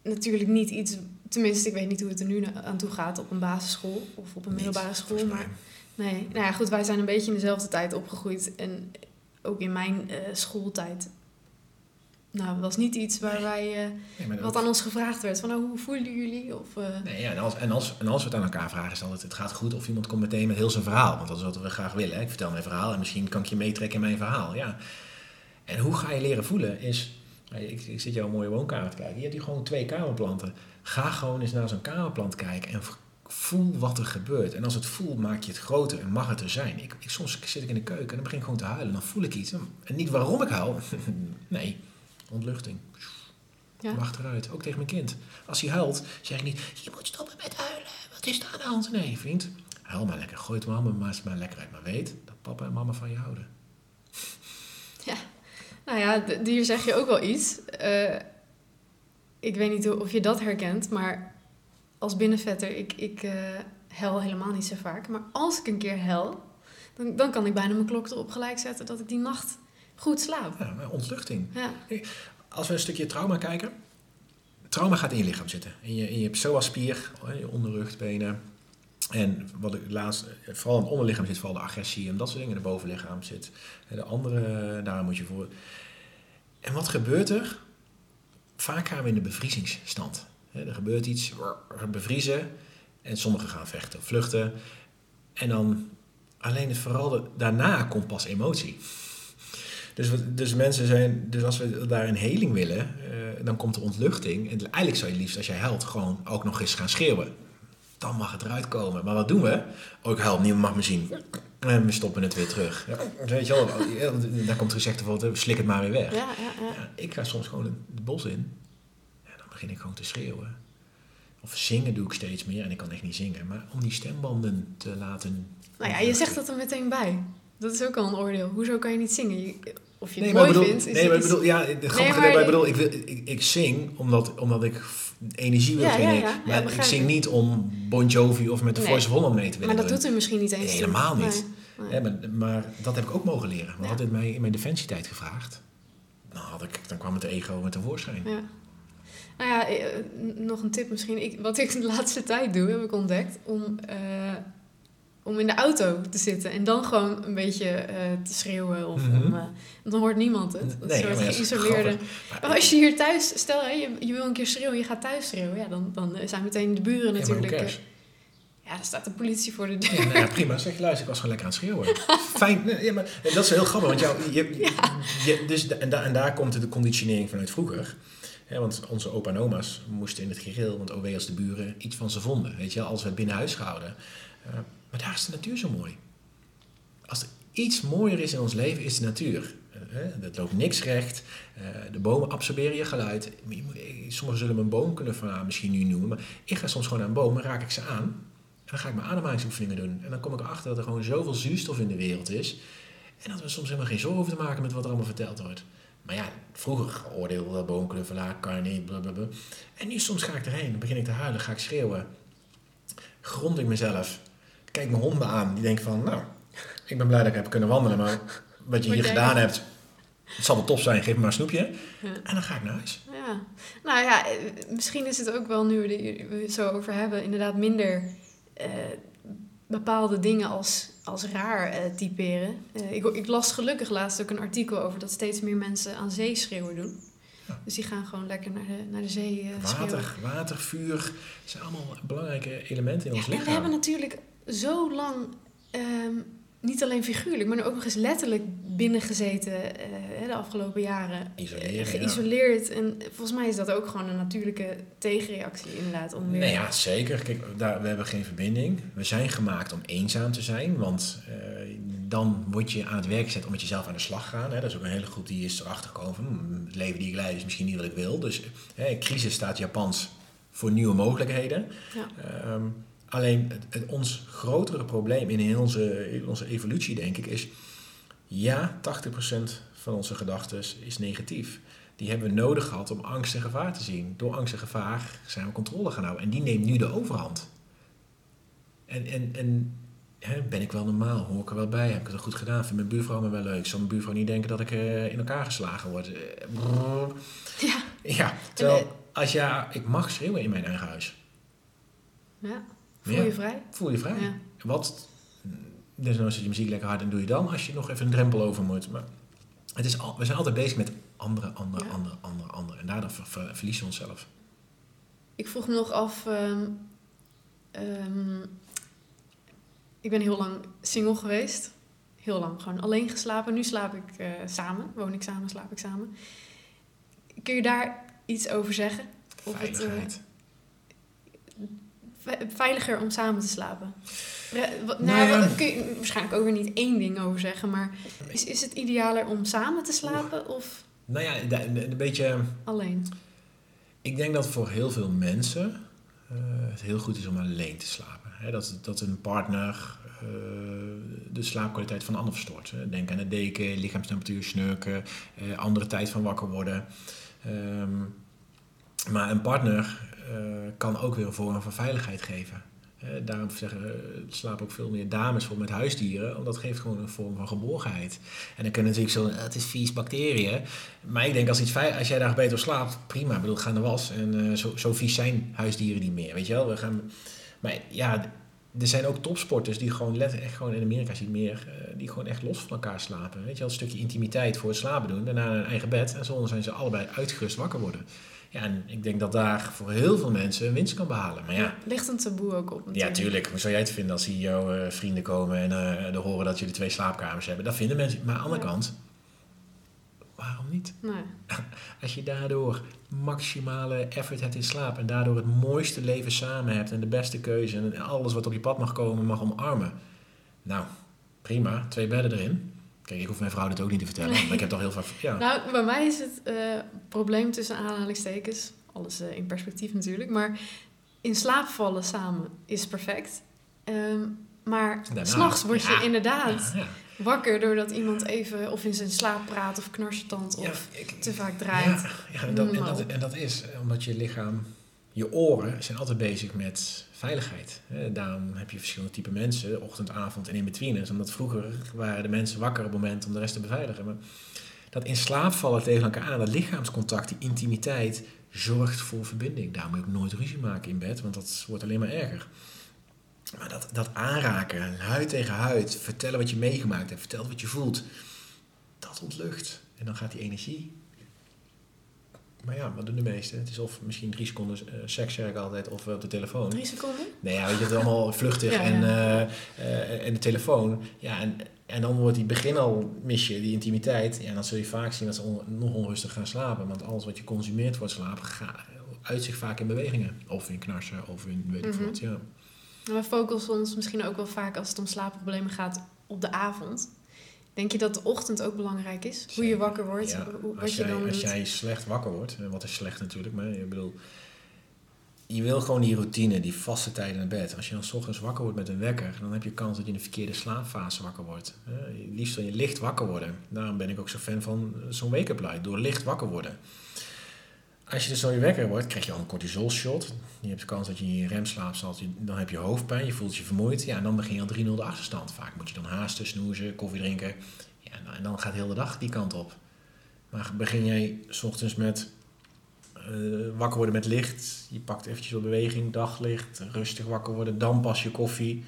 natuurlijk niet iets, tenminste, ik weet niet hoe het er nu aan toe gaat op een basisschool of op een middelbare Niet, school. Maar nee, nou ja, goed, wij zijn een beetje in dezelfde tijd opgegroeid. En ook in mijn eh, schooltijd. Nou, was niet iets waar wij, eh, Nee, wat aan ons gevraagd werd. Van, oh, hoe voelen jullie? Of, eh, Nee, ja, en, als, en, als, en als we het aan elkaar vragen, is het altijd, het gaat goed of iemand komt meteen met heel zijn verhaal. Want dat is wat we graag willen. Hè? Ik vertel mijn verhaal en misschien kan ik je meetrekken in mijn verhaal. Ja. En hoe ga je leren voelen is, ik, ik zit jouw mooie woonkamer te kijken. Je hebt hier gewoon twee kamerplanten. Ga gewoon eens naar zo'n kamerplant kijken en voel wat er gebeurt. En als het voelt, maak je het groter en mag het er zijn. Ik, ik, soms zit ik in de keuken en dan begin ik gewoon te huilen. Dan voel ik iets. En niet waarom ik huil. nee, ontluchting. ja. Mag eruit, ook tegen mijn kind. Als hij huilt, zeg ik niet, je moet stoppen met huilen. Wat is er aan de hand? Nee, vriend, huil maar lekker. Gooi het mama maar maar lekker uit. Maar weet dat papa en mama van je houden. Nou ja, hier zeg je ook wel iets. Eh, ik weet niet of je dat herkent, maar als binnenvetter, ik, ik eh hel helemaal niet zo vaak. Maar als ik een keer hel, dan, dan kan ik bijna mijn klok erop gelijk zetten dat ik die nacht goed slaap. Ja, ontluchting. Ja, Als we een stukje trauma kijken. Trauma gaat in je lichaam zitten. In je, in je psoaspier, je onderrug, benen. En wat ik laatst, vooral in het onderlichaam zit vooral de agressie en dat soort dingen. In het bovenlichaam zit de andere, daar moet je voor. En wat gebeurt er? Vaak gaan we in de bevriezingsstand. Er gebeurt iets, bevriezen en sommigen gaan vechten vluchten. En dan alleen het vooral de- daarna komt pas emotie. Dus, dus mensen zijn, dus als we daar een heling willen, eh, dan komt de ontluchting. En eigenlijk zou je liefst als jij huilt gewoon ook nog eens gaan schreeuwen. Dan mag het eruit komen. Maar wat doen we? Oh, ik huil, niemand mag me zien. En we stoppen het weer terug. Ja, weet je wel, ja, daar komt er gezegd van, slik het maar weer weg. Ja, ja, ja. Ja, ik ga soms gewoon het bos in. Begin ik gewoon te schreeuwen. Of zingen doe ik steeds meer. En ik kan echt niet zingen. Maar om die stembanden te laten... Nou ja, je zegt dat er meteen bij. Dat is ook al een oordeel. Hoezo kan je niet zingen? Je- of je het Nee, mooi bedoel, vindt. is nee, maar ik bedoel, ja, grappige bedoel, ik, wil, ik, ik zing omdat, omdat ik energie wil Ja, ja, genereren. ja. Ja, maar ik zing niet om Bon Jovi of met de Nee. Voice of Holland mee te willen Maar dat doen. doet u misschien niet eens. Helemaal niet. Nee, maar, maar dat heb ik ook mogen leren. Ja. hadden het mij in mijn defensietijd gevraagd. Dan, had ik, dan kwam het ego met tevoorschijn. Ja. Nou ja, eh, nog een tip misschien. Ik, wat ik de laatste tijd doe, heb ik ontdekt, om, eh, om in de auto te zitten en dan gewoon een beetje eh, te schreeuwen. Of Mhm. om, dan hoort niemand het. Dat Nee, soort geïsoleerde. Maar- als je hier thuis, stel hè, je, je wil een keer schreeuwen, je gaat thuis schreeuwen, ja, dan, dan zijn meteen de buren natuurlijk. ja, dan staat de politie voor de deur. Ja, nou ja, prima. Zeg, luister, ik was gewoon lekker aan het schreeuwen. Fijn. Nee, ja, maar dat is heel grappig, want jou, je, dus, en, daar en daar komt de conditionering vanuit vroeger. Hè, want onze opa en oma's moesten in het gereel, want wee als de buren iets van ze vonden. Weet je, als we het binnen huis gehouden. Eh, maar daar is de natuur zo mooi. Als er iets mooier is in ons leven, is de natuur. Eh, hè, Het loopt niks recht. Eh, de bomen absorberen je geluid. Eh, Sommigen zullen me een boomkundeverhaal misschien nu noemen. Maar ik ga soms gewoon aan bomen, raak ik ze aan. En dan ga ik mijn ademhalingsoefeningen doen. En dan kom ik erachter dat er gewoon zoveel zuurstof in de wereld is. En dat we soms helemaal geen zorgen hoeven te maken met wat er allemaal verteld wordt. Maar ja, vroeger oordeelde dat boomknuffelaar, kan niet, blablabla. En nu soms ga ik erheen, dan begin ik te huilen, ga ik schreeuwen. Grond ik mezelf. Kijk mijn honden aan, die denken van, nou, ik ben blij dat ik heb kunnen wandelen, maar wat je hier gedaan hebt, het zal wel tof zijn, geef me maar een snoepje. Ja. En dan ga ik naar huis. Ja, nou ja, misschien is het ook wel nu we we het zo over hebben, inderdaad minder eh, bepaalde dingen als, als raar eh, typeren. Eh, ik, ik las gelukkig laatst ook een artikel over dat steeds meer mensen aan zee schreeuwen doen. Ja. Dus die gaan gewoon lekker naar de, naar de zee eh schreeuwen. Water, water, vuur, zijn allemaal belangrijke elementen in ons Ja, en we hebben natuurlijk zo lang, ehm, niet alleen figuurlijk, maar ook nog eens letterlijk binnengezeten eh, de afgelopen jaren. Isoleren, Eh, ja. Geïsoleerd. En volgens mij is dat ook gewoon een natuurlijke tegenreactie inderdaad. Om weer... Nee, ja, zeker. Kijk, daar, we hebben geen verbinding. We zijn gemaakt om eenzaam te zijn, want eh, dan word je aan het werk gezet om met jezelf aan de slag te gaan. Hè. Dat is ook een hele groep die is erachter gekomen hmm, het leven die ik leid is misschien niet wat ik wil. Dus hè, crisis staat Japans voor nieuwe mogelijkheden. Ja. Ehm, alleen het, het- ons grotere probleem in onze, in onze evolutie, denk ik, is ja, 80% van onze gedachten is negatief. Die hebben we nodig gehad om angst en gevaar te zien. Door angst en gevaar zijn we controle gaan houden. En die neemt nu de overhand. En, en, en hè, ben ik wel normaal? Hoor ik er wel bij? Heb ik het goed gedaan? Vindt mijn buurvrouw me wel leuk? Zal mijn buurvrouw niet denken dat ik eh, in elkaar geslagen word? Eh. Ja. Ja, terwijl als ja, ik mag schreeuwen in mijn eigen huis. Ja, voel Ja. je vrij? Voel je vrij. Ja. Wat, desnoods zet je muziek lekker hard en doe je dan als je nog even een drempel over moet. Maar het is al, we zijn altijd bezig met andere, andere, Ja. andere, andere, andere. En daardoor ver- ver- verliezen we onszelf. Ik vroeg me nog af. ehm, ehm, ik ben heel lang single geweest. Heel lang gewoon alleen geslapen. Nu slaap ik eh, samen. Woon ik samen, slaap ik samen. Kun je daar iets over zeggen? Of het, eh, veiliger om samen te slapen? Nou nou, ja. wat- kun je waarschijnlijk ook weer niet één ding over zeggen. Maar is, is het idealer om samen te slapen of Nou ja, een beetje... alleen? Ik denk dat voor heel veel mensen eh, het heel goed is om alleen te slapen. Dat, dat een partner eh, de slaapkwaliteit van de ander verstoort. Denk aan de deken, lichaamstemperatuur, snurken, eh, andere tijd van wakker worden. Ehm, maar een partner kan ook weer een vorm van veiligheid geven. Eh, daarom zeggen eh, slapen ook veel meer dames voor met huisdieren, omdat het geeft gewoon een vorm van geborgenheid. En dan kunnen natuurlijk zo, "Ah, het is vies bacteriën. Maar ik denk als, iets als jij daar beter slaapt, prima. Ik bedoel, ga naar was. En eh, zo, zo vies zijn huisdieren niet meer, weet je wel. We gaan, maar ja, er zijn ook topsporters die gewoon letterlijk echt gewoon in Amerika ziet meer, eh, die gewoon echt los van elkaar slapen. Weet je wel, een stukje intimiteit voor het slapen doen, daarna een eigen bed en zo zijn ze allebei uitgerust wakker worden. Ja, en ik denk dat daar voor heel veel mensen een winst kan behalen. Maar ja, Ligt een taboe ook op ja, tuurlijk. Hoe zou jij het vinden als hier jouw eh, vrienden komen en eh er horen dat jullie twee slaapkamers hebben? Dat vinden mensen. Maar aan de andere Ja. kant, waarom niet? Nee. Als je daardoor maximale effort hebt in slaap en daardoor het mooiste leven samen hebt en de beste keuze en alles wat op je pad mag komen mag omarmen. Nou, prima. Twee bedden erin. Kijk, ik hoef mijn vrouw dit ook niet te vertellen, maar ik heb toch heel vaak... Ja, Nou, bij mij is het eh, probleem tussen aanhalingstekens, alles eh, in perspectief natuurlijk, maar in slaap vallen samen is perfect. Ehm, maar s'nachts word je ja, inderdaad ja, wakker doordat iemand even of in zijn slaap praat of knarsetand of ik- te vaak draait. Ja, en, dat, en, dat, en dat is omdat je lichaam, je oren zijn altijd bezig met veiligheid. Daarom heb je verschillende type mensen, ochtend, avond en in-betweeners. Omdat vroeger waren de mensen wakker op het moment om de rest te beveiligen. Maar dat in slaap vallen tegen elkaar aan, dat lichaamscontact, die intimiteit, zorgt voor verbinding. Daarom moet je ook nooit ruzie maken in bed, want dat wordt alleen maar erger. Maar dat, dat aanraken, huid tegen huid, vertellen wat je meegemaakt hebt, vertellen wat je voelt, dat ontlucht. En dan gaat die energie. Maar ja, wat doen de meesten? Het is of misschien drie seconden eh, seks, zeg ik altijd, of eh, op de telefoon. Drie seconden? Nee, ja, weet je, het is allemaal vluchtig Ja, en, ja. eh, en de telefoon. Ja, en, en dan wordt die begin al, mis je die intimiteit. Ja, en dan zul je vaak zien dat ze on- nog onrustig gaan slapen. Want alles wat je consumeert voor het slapen gaat uit zich vaak in bewegingen. Of in knarsen, of in weet ik Mhm. wat, ja. En We focussen ons misschien ook wel vaak als het om slaapproblemen gaat op de avond. Denk je dat de ochtend ook belangrijk is? Hoe je wakker wordt, Ja, hoe- wat als, je jij, dan als doet. jij slecht wakker wordt, en wat is slecht natuurlijk, maar ik bedoel, je wil gewoon die routine, die vaste tijden naar bed. Als je dan 's ochtends wakker wordt met een wekker, dan heb je kans dat je in de verkeerde slaapfase wakker wordt. Liefst wil je licht wakker worden. Daarom ben ik ook zo fan van eh, zo'n wake-up light, door licht wakker worden. Als je dus zo je wekker wordt, krijg je al een cortisol shot. Je hebt de kans dat je in je remslaap dan heb je hoofdpijn, je voelt je vermoeid. Ja, en dan begin je al 3-0 de achterstand. Vaak moet je dan haasten, snoezen, koffie drinken. Ja, nou, en dan gaat heel de dag die kant op. Maar begin jij s ochtends met eh, wakker worden met licht. Je pakt eventjes wat beweging, daglicht, rustig wakker worden. Dan pas je koffie.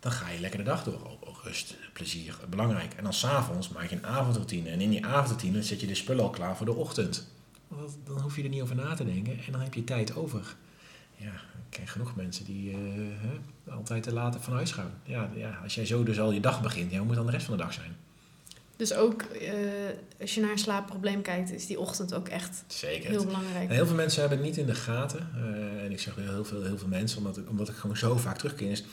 Dan ga je lekker de dag door. Rust, plezier, belangrijk. En dan s'avonds maak je een avondroutine. En in die avondroutine zet je de spullen al klaar voor de ochtend. Want Dan hoef je er niet over na te denken. En dan heb je tijd over. Ja, ik ken genoeg mensen die eh, altijd te laat van huis gaan. Ja, ja, als jij zo dus al je dag begint, ja, hoe moet dan de rest van de dag zijn? Dus ook eh, als je naar een slaapprobleem kijkt, is die ochtend ook echt Zeker. heel belangrijk. En heel veel mensen hebben het niet in de gaten. Eh, en ik zeg heel veel, heel veel mensen, omdat, ik- omdat ik gewoon zo vaak terugkeer. Is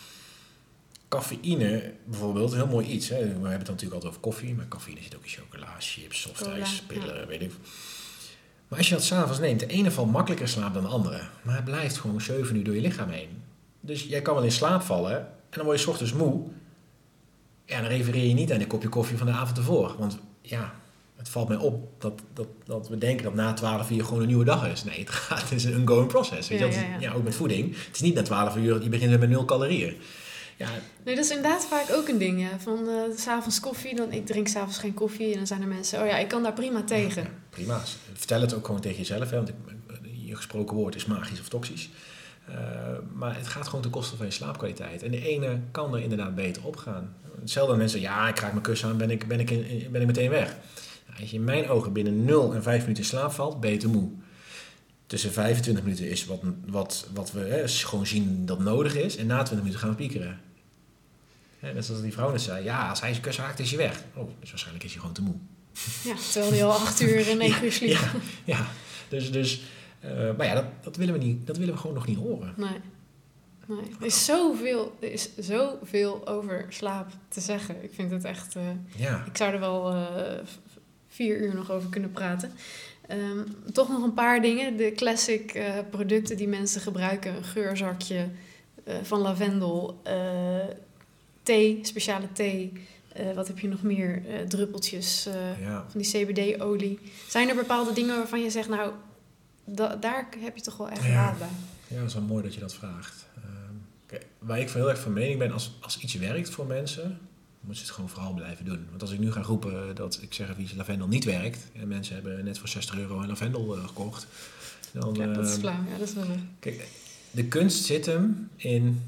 cafeïne bijvoorbeeld, heel mooi iets. Hè. We hebben het natuurlijk altijd over koffie, maar cafeïne zit ook in chocola, chips, softijs, pillen, weet ik. Maar als je dat s'avonds neemt, de ene valt makkelijker slaap dan de andere. Maar het blijft gewoon 7 uur door je lichaam heen. Dus jij kan wel in slaap vallen en dan word je 's ochtends moe. Ja, dan refereer je niet aan de kopje koffie van de avond ervoor. Want ja, het valt mij op dat, dat, dat we denken dat na 12 uur gewoon een nieuwe dag is. Nee, het, gaat, het is een ongoing process. Weet je? Ja, Dat- ja, ja. ook met voeding. Het is niet na 12 uur, je begint met nul calorieën. Ja, Nee, dat is inderdaad vaak ook een ding. Ja. Van eh, s s'avonds koffie, dan, ik drink s'avonds geen koffie. En dan zijn er mensen, oh ja, ik kan daar prima tegen. Prima. Vertel het ook gewoon tegen jezelf. Hè, want je gesproken woord is magisch of toxisch. Eh, maar het gaat gewoon ten koste van je slaapkwaliteit. En de ene kan er inderdaad beter op gaan. Hetzelfde mensen, ja, ik raak mijn kussen aan, ben ik, ben ik, in- ben ik meteen weg. Nou, als je in mijn ogen binnen 0 en 5 minuten in slaap valt, ben je te moe. Tussen 25 minuten is wat, wat, wat we hè, gewoon zien dat nodig is. En na 20 minuten gaan we piekeren. Net zoals die vrouw net zei. Ja, als hij zijn kussen haakt, is hij weg. Oh, dus waarschijnlijk is hij gewoon te moe. Ja, terwijl die al acht uur en negen uur sliep. Ja, ja. dus, dus eh, maar ja, dat, dat, willen we niet, dat willen we gewoon nog niet horen. Nee. nee. Er, is zoveel, er is zoveel over slaap te zeggen. Ik vind het echt... eh, Ja, ik zou er wel eh, vier uur nog over kunnen praten. Ehm, toch nog een paar dingen. De classic producten die mensen gebruiken. Een geurzakje van lavendel. thee, speciale thee. Eh, wat heb je nog meer? Eh, druppeltjes eh, ja. van die CBD-olie. Zijn er bepaalde dingen waarvan je zegt... nou, da- daar heb je toch wel echt Ja. raad bij? ja, dat is wel mooi dat je dat vraagt. Ehm, kijk, waar ik van heel erg van mening ben, als, als iets werkt voor mensen, moeten ze het gewoon vooral blijven doen. Want als ik nu ga roepen dat ik zeg iets lavendel niet werkt, en mensen hebben net voor 60 euro een lavendel gekocht, dan... Ja, dat is ehm, flauw. Ja, dat is wel. Kijk, de kunst zit hem in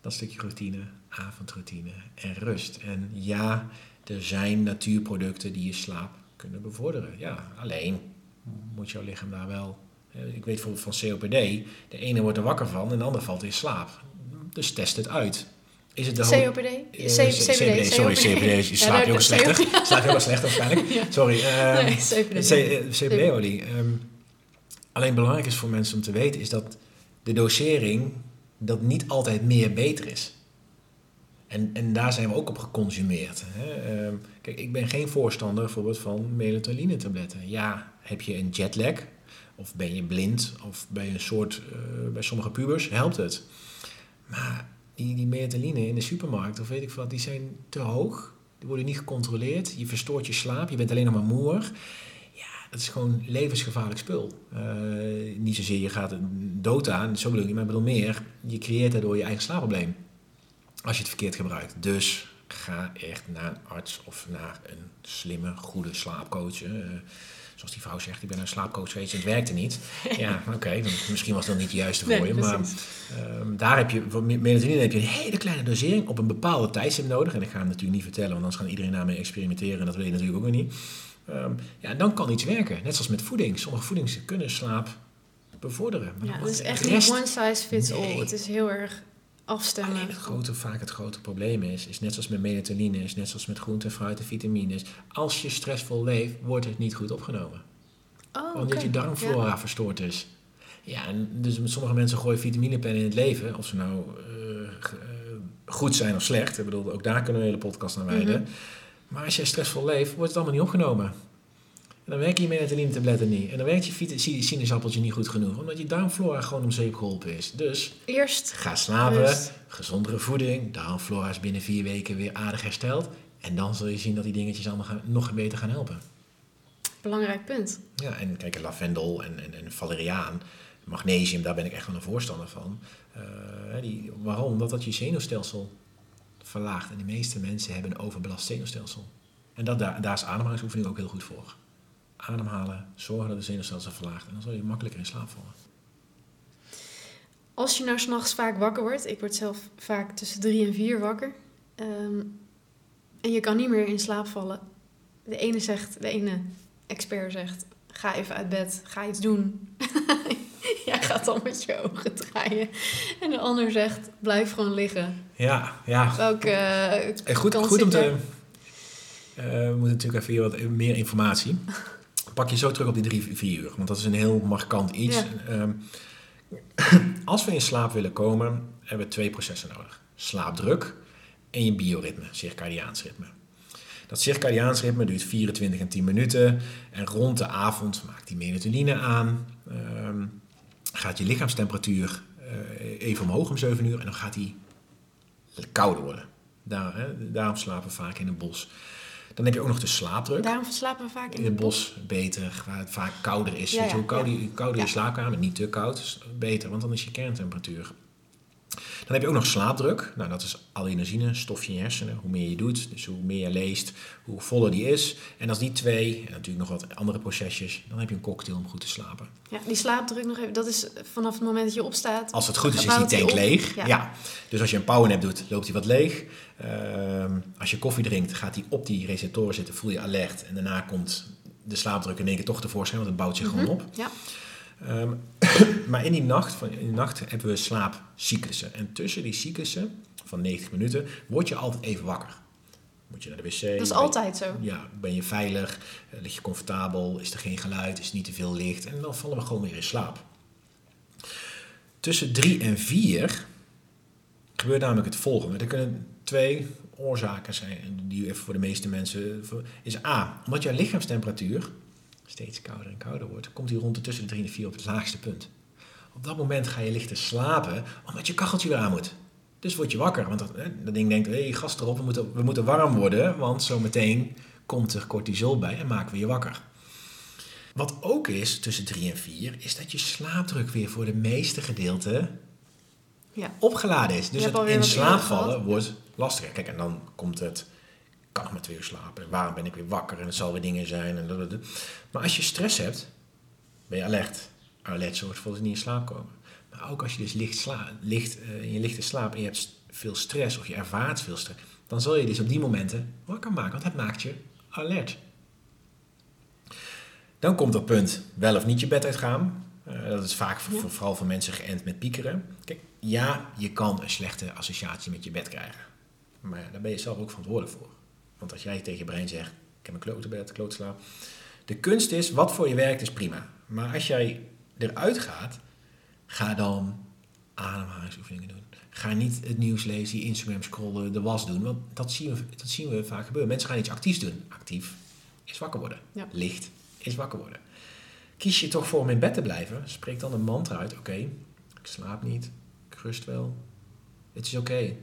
dat stukje routine, avondroutine en rust. En ja, er zijn natuurproducten die je slaap kunnen bevorderen. Ja, alleen moet jouw lichaam daar wel... Ik weet bijvoorbeeld van COPD, de ene wordt er wakker van en de ander valt in slaap. Dus test het uit. Is het de COPD? Eh, CBD, Sorry, CBD. Je slaapt heel slechter. Slaap heel slecht waarschijnlijk. Sorry. ehm, Nee, CBD. C- eh, CBD-olie. Ehm, alleen belangrijk is voor mensen om te weten is dat de dosering dat niet altijd meer beter is. En, en daar zijn we ook op geconsumeerd. Hè. Ehm, kijk, ik ben geen voorstander bijvoorbeeld van melatoline-tabletten. Ja, heb je een jetlag, of ben je blind, of ben je een soort, eh, bij sommige pubers, helpt het. Maar die, die melatonine in de supermarkt, of weet ik wat, die zijn te hoog. Die worden niet gecontroleerd. Je verstoort je slaap, je bent alleen nog maar moer. Ja, dat is gewoon levensgevaarlijk spul. Eh, niet zozeer je gaat dood aan, zo bedoel ik maar bedoel meer, je creëert daardoor je eigen slaapprobleem. Als je het verkeerd gebruikt. Dus ga echt naar een arts of naar een slimme, goede slaapcoach. eh. zoals die vrouw zegt, ik ben een slaapcoach geweest en het werkte niet. Ja, oké, misschien was dat niet de juiste voor Nee, je. Maar ehm, daar heb je, voor melatonine heb je een hele kleine dosering op een bepaalde tijdstip nodig. En ik ga hem natuurlijk niet vertellen, want anders gaan iedereen daarmee experimenteren. En dat wil je natuurlijk ook weer niet. Ehm, ja, dan kan iets werken. Net zoals met voeding. Sommige voedingen kunnen slaap bevorderen. Maar Ja, het is echt niet rest- one size fits all. Nee. Het is heel erg afstemmen. Alleen het grote, vaak het grote probleem is, is net zoals met melatonine, is net zoals met groente, fruit en vitamines. Als je stressvol leeft, wordt het niet goed opgenomen. Oh, omdat je darmflora Ja. verstoord is. Ja, en dus sommige mensen gooien vitaminepennen in het leven. Of ze nou eh, eh, goed zijn of slecht. Ik bedoel, ook daar kunnen we een hele podcast aan wijden. Mhm. Maar als je stressvol leeft, wordt het allemaal niet opgenomen. Dan werken je melatonine-tabletten niet. En dan werkt je sinaasappeltje niet goed genoeg. Omdat je darmflora gewoon om zeep geholpen is. Dus Eerst ga slapen, gezondere voeding. Darmflora is binnen vier weken weer aardig hersteld. En dan zul je zien dat die dingetjes allemaal gaan, nog beter gaan helpen. belangrijk punt. Ja, en kijk, lavendel en, en, en valeriaan, magnesium, daar ben ik echt wel een voorstander van. Eh, die, waarom? Omdat dat je zenuwstelsel verlaagt. En de meeste mensen hebben een overbelast zenuwstelsel. En dat, daar, daar is ademhalingsoefening ook heel goed voor. Ademhalen, zorgen dat de zenuwstelsel verlaagt. En dan zal je makkelijker in slaap vallen. Als je nou s'nachts vaak wakker wordt, ik word zelf vaak tussen drie en vier wakker. ehm, en je kan niet meer in slaap vallen. De ene zegt, de ene expert zegt, ga even uit bed, ga iets doen. Jij gaat dan met je ogen draaien. En de ander zegt, blijf gewoon liggen. Ja, ja. Welke Eh, Goed, goed om te... eh, we moeten natuurlijk even hier wat meer informatie. Pak je zo terug op die drie, vier uur. Want dat is een heel markant iets. Ja. Ehm, als we in slaap willen komen, hebben we twee processen nodig. Slaapdruk en je bioritme, circadiaans ritme. Dat circadiaans ritme duurt 24 en 10 minuten. En rond de avond maakt die melatonine aan. Ehm, gaat je lichaamstemperatuur eh, even omhoog om 7 uur. En dan gaat die kouder worden. Daar, hè, daarom slapen we vaak in het bos. Dan heb je ook nog de slaapdruk. Daarom slapen we vaak In het bos beter, waar het vaak kouder is. Ja, je, ja, hoe kouder, je- kouder je Ja. slaapkamer, niet te koud, is beter, want dan is je kerntemperatuur. Dan heb je ook nog slaapdruk. Nou, dat is adenosine, stofje in je hersenen. Hoe meer je doet, dus hoe meer je leest, hoe voller die is. En als die twee, en natuurlijk nog wat andere procesjes, dan heb je een cocktail om goed te slapen. Ja, die slaapdruk nog even, dat is vanaf het moment dat je opstaat. Als het goed is, is die tank leeg. Ja. Ja. Dus als je een powernap doet, loopt die wat leeg. Ehm, als je koffie drinkt, gaat die op die receptoren zitten, voel je alert. En daarna komt de slaapdruk in één keer toch tevoorschijn, want het bouwt zich gewoon Mhm. op. Ja. Ehm, maar in die, nacht, van, in die nacht hebben we slaapcyclussen. En tussen die cyclussen van 90 minuten word je altijd even wakker. Moet je naar de wc. Dat is altijd zo. Ja, ben je veilig? Eh, Lig je comfortabel? Is er geen geluid? Is er niet te veel licht? En dan vallen we gewoon weer in slaap. Tussen drie en vier gebeurt namelijk het volgende. Er kunnen twee oorzaken zijn, die even voor de meeste mensen... Is A, omdat jouw lichaamstemperatuur steeds kouder en kouder wordt... komt die rond de tussen de drie en vier op het laagste punt. Op dat moment ga je lichter slapen, omdat je kacheltje weer aan moet. Dus word je wakker, want dat, dat ding denkt... hé, hey, gas erop, we moeten, we moeten warm worden... want zometeen komt er cortisol bij en maken we je wakker. Wat ook is tussen drie en vier, is dat je slaapdruk weer voor de meeste gedeelte Ja. opgeladen is. Dus het in slaap vallen wordt lastiger. Kijk, en dan komt het, kan nog maar twee uur slapen. Waarom ben ik weer wakker? En het zal weer dingen zijn. En dat. Maar als je stress hebt, ben je alert. Alert zorgt ervoor dat je niet in slaap komen. Maar ook als je dus licht, sla, licht eh, in je lichte slaap en je hebt veel stress of je ervaart veel stress, dan zal je dus op die momenten wakker maken, want het maakt je alert. Dan komt dat punt wel of niet je bed uitgaan. Uh, dat is vaak voor, vooral voor mensen geënt met piekeren. Kijk, ja, je kan een slechte associatie met je bed krijgen. Maar daar ben je zelf ook verantwoordelijk voor. Want als jij tegen je brein zegt, ik heb een klote bed, klote slaap. De kunst is, wat voor je werkt is prima. Maar als jij eruit gaat, ga dan ademhalingsoefeningen doen. Ga niet het nieuws lezen, Instagram scrollen, de was doen. Want dat zien we, dat zien we vaak gebeuren. Mensen gaan iets actiefs doen. Actief is wakker worden. Licht is wakker worden. Kies je toch voor om in bed te blijven, spreek dan een mantra uit. Oké, ik slaap niet, ik rust wel. Het is oké.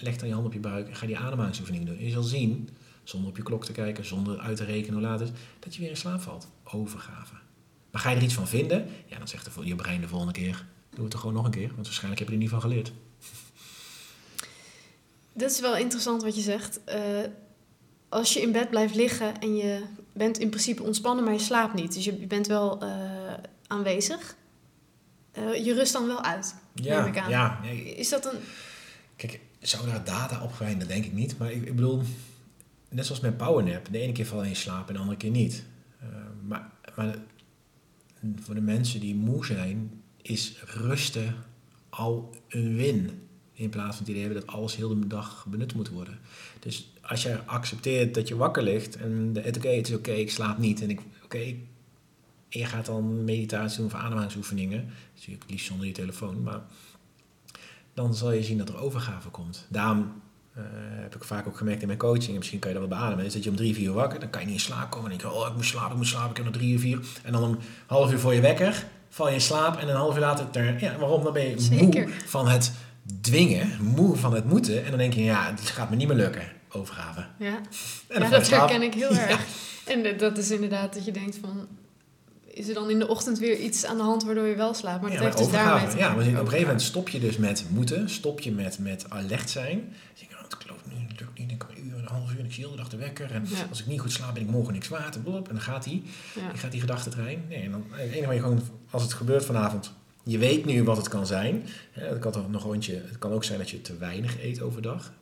Leg dan je hand op je buik en ga die ademhalingsoefeningen doen. En je zal zien, zonder op je klok te kijken, zonder uit te rekenen hoe laat het is, dat je weer in slaap valt. Overgave. Maar ga je er iets van vinden, ja, dan zegt je brein de volgende keer, doe het er gewoon nog een keer. Want waarschijnlijk heb je er niet van geleerd. Dat is wel interessant wat je zegt. Uh, als je in bed blijft liggen en je bent in principe ontspannen, maar je slaapt niet. Dus je, bent wel uh, aanwezig. Uh, je rust dan wel uit, ja, neem ik aan. Ja, nee. Is dat een... Kijk, zou daar data op zijn? Dat denk ik niet. Maar ik, ik, bedoel, net zoals met powernap. De ene keer val je in slaap en de andere keer niet. Uh, maar, maar voor de mensen die moe zijn, is rusten al een win. In plaats van het idee dat alles heel de dag benut moet worden. Dus als je accepteert dat je wakker ligt en het oké, het is oké, ik slaap niet en ik oké, en je gaat dan meditatie doen of ademhalingsoefeningen, natuurlijk liefst zonder je telefoon, maar dan zal je zien dat er overgave komt. Daarom uh, heb ik vaak ook gemerkt in mijn coaching, en misschien kan je dat wel beademen, is dat je om drie, vier uur wakker, dan kan je niet in slaap komen en denk je, oh ik moet slapen, ik moet slapen, ik heb nog drie uur, vier. En dan een half uur voor je wekker, val je in slaap en een half uur later, ja, waarom? Dan ben je moe van het dwingen, moe van het moeten. En dan denk je, ja, het gaat me niet meer lukken, overgave. Ja, ja dat herken ik heel erg. En dat is inderdaad dat je denkt van... Is er dan in de ochtend weer iets aan de hand waardoor je wel slaapt? Maar dat ja, heeft dus daarmee te Ja, maar op een gegeven moment stop je dus met moeten. Stop je met, met alert zijn. Dan denk je, oh, het klopt nu, het lukt niet. Ik een uur, een half uur en ik zie de dag de wekker. En als ik niet goed slaap, ben ik morgen niks waard. En, en dan gaat die. Ja. gaat die gedachtetrein. Nee, en dan, het enige je gewoon, als het gebeurt vanavond je weet nu wat het kan zijn. Het kan, toch nog eentje, het kan ook zijn dat je te weinig eet overdag.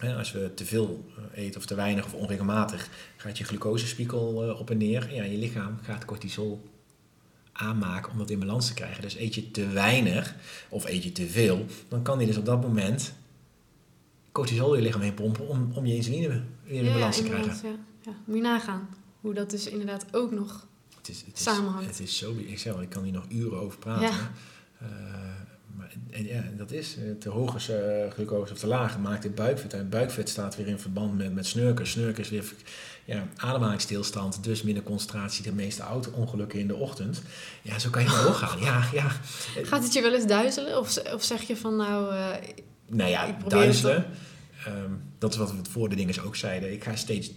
Als we te veel eh, eten of te weinig of onregelmatig, gaat je glucosespiegel eh, op en neer. En ja, je lichaam gaat cortisol aanmaken om dat in balans te krijgen. Dus eet je te weinig of eet je te veel, dan kan die dus op dat moment cortisol in je lichaam heen pompen om, om je insuline weer in balans te krijgen. Ja, ja. Moet je nagaan hoe dat dus inderdaad ook nog het is, het samenhangt. het is zo, ik zeg wel, ik kan hier nog uren over praten. Ja. Uh, maar en ja, dat is eh, te hoge uh, glucose of te lage maakt het buikvet. En buikvet staat weer in verband met, met snurken. Snurken is weer ja, ademhalingsstilstand, dus minder concentratie, de meeste auto-ongelukken in de ochtend. Ja, zo kan je maar doorgaan. Ja, ja. Gaat het je wel eens duizelen? Of, of zeg je van nou... Uh, nou ja, duizelen. Um, dat is wat we voor de dingen ook zeiden. Ik ga steeds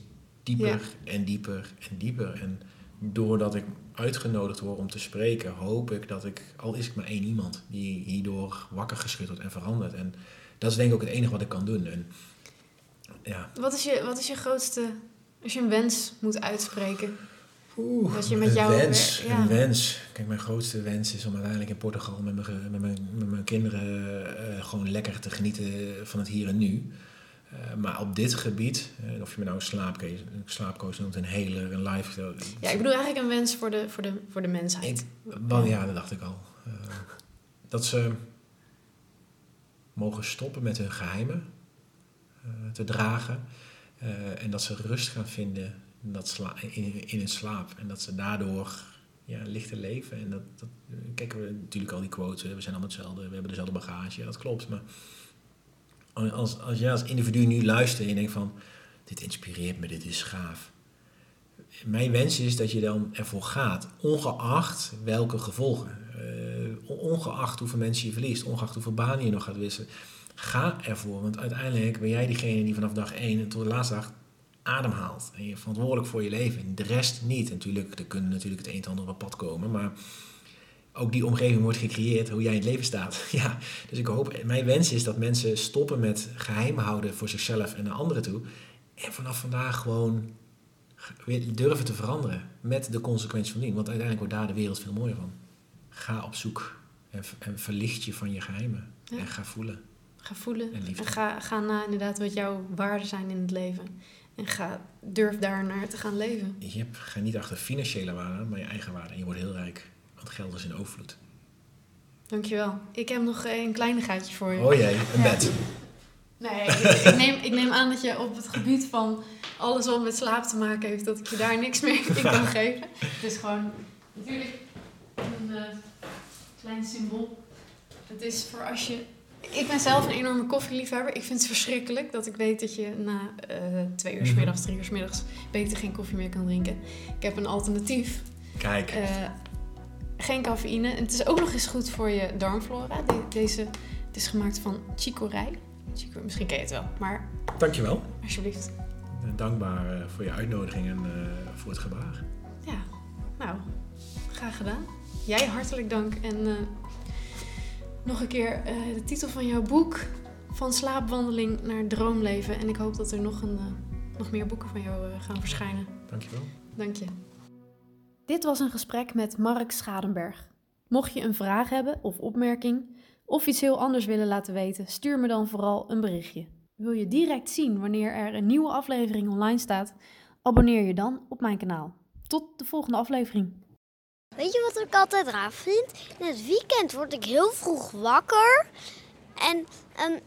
dieper en dieper en dieper. En doordat ik uitgenodigd word om te spreken, hoop ik dat ik, al is ik maar één iemand, die hierdoor wakker geschud wordt en verandert. En dat is denk ik ook het enige wat ik kan doen. En, ja. wat, is je, wat is je grootste, als je een wens moet uitspreken? Oeh, wat je met een wens, ja. een wens. Kijk, mijn grootste wens is om uiteindelijk in Portugal met mijn, met mijn, met mijn kinderen uh, gewoon lekker te genieten van het hier en nu. Uh, maar op dit gebied, uh, of je me nou een slaapcoach, noemt, een heler, een life... Ja, ik bedoel eigenlijk een wens voor de, voor de, voor de mensheid. Ik, ja, dat dacht ik al. Uh, dat ze mogen stoppen met hun geheimen te dragen. en dat ze rust gaan vinden dat sla in, in hun slaap. En dat ze daardoor ja, lichter leven. En dat, dat kijken we natuurlijk al die quotes, we zijn allemaal hetzelfde, we hebben dezelfde bagage, ja, dat klopt. Maar als, als jij als individu nu luistert en je denkt van, dit inspireert me, dit is gaaf. Mijn wens is dat je dan ervoor gaat, ongeacht welke gevolgen. Uh, ongeacht hoeveel mensen je verliest, ongeacht hoeveel banen je nog gaat wisselen. Ga ervoor, want uiteindelijk ben jij diegene die vanaf dag 1 tot de laatste dag ademhaalt. En je verantwoordelijk voor je leven. De rest niet. Natuurlijk, er kunnen natuurlijk het een en ander op pad komen, maar ook die omgeving wordt gecreëerd hoe jij in het leven staat. Ja, dus ik hoop, mijn wens is dat mensen stoppen met geheimen houden voor zichzelf en naar anderen toe. En vanaf vandaag gewoon durven te veranderen met de consequenties van dien. Want uiteindelijk wordt daar de wereld veel mooier van. Ga op zoek en, en verlicht je van je geheimen. En ga voelen. Ga voelen. En. En ga, ga na inderdaad wat jouw waarden zijn in het leven. En ga, durf daar naar te gaan leven. Je hebt, ga niet achter financiële waarden, maar je eigen waarden. En je wordt heel rijk. Want geld is in overvloed. Dankjewel. Ik heb nog een kleinigheidje voor je. Oh jee, een Ja. bed. Nee, ik, ik neem, ik neem aan dat je op het gebied van alles wat met slaap te maken heeft, dat ik je daar niks meer in kan geven. Het is gewoon natuurlijk een eh, klein symbool. Het is voor als je. Ik ben zelf een enorme koffieliefhebber. Ik vind het verschrikkelijk dat ik weet dat je na eh, twee uur 's Mhm. middags, drie uur 's middags beter geen koffie meer kan drinken. Ik heb een alternatief. Kijk, Eh, geen cafeïne. En het is ook nog eens goed voor je darmflora. De- deze, het is gemaakt van chicorij. Chico, misschien ken je het wel, maar dankjewel. alsjeblieft. Eh, Dankbaar eh, voor je uitnodiging en eh, voor het gebaar. Ja, nou, graag gedaan. Jij hartelijk dank. En nog een keer de titel van jouw boek. Van slaapwandeling naar droomleven. En ik hoop dat er nog, een, nog meer boeken van jou gaan verschijnen. Dankjewel. Dank je. Dit was een gesprek met Mark Schadenberg. Mocht je een vraag hebben of opmerking, of iets heel anders willen laten weten, stuur me dan vooral een berichtje. Wil je direct zien wanneer er een nieuwe aflevering online staat? Abonneer je dan op mijn kanaal. Tot de volgende aflevering. Weet je wat ik altijd raar vind? In het weekend word ik heel vroeg wakker. En ehm,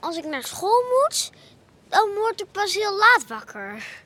als ik naar school moet, dan word ik pas heel laat wakker.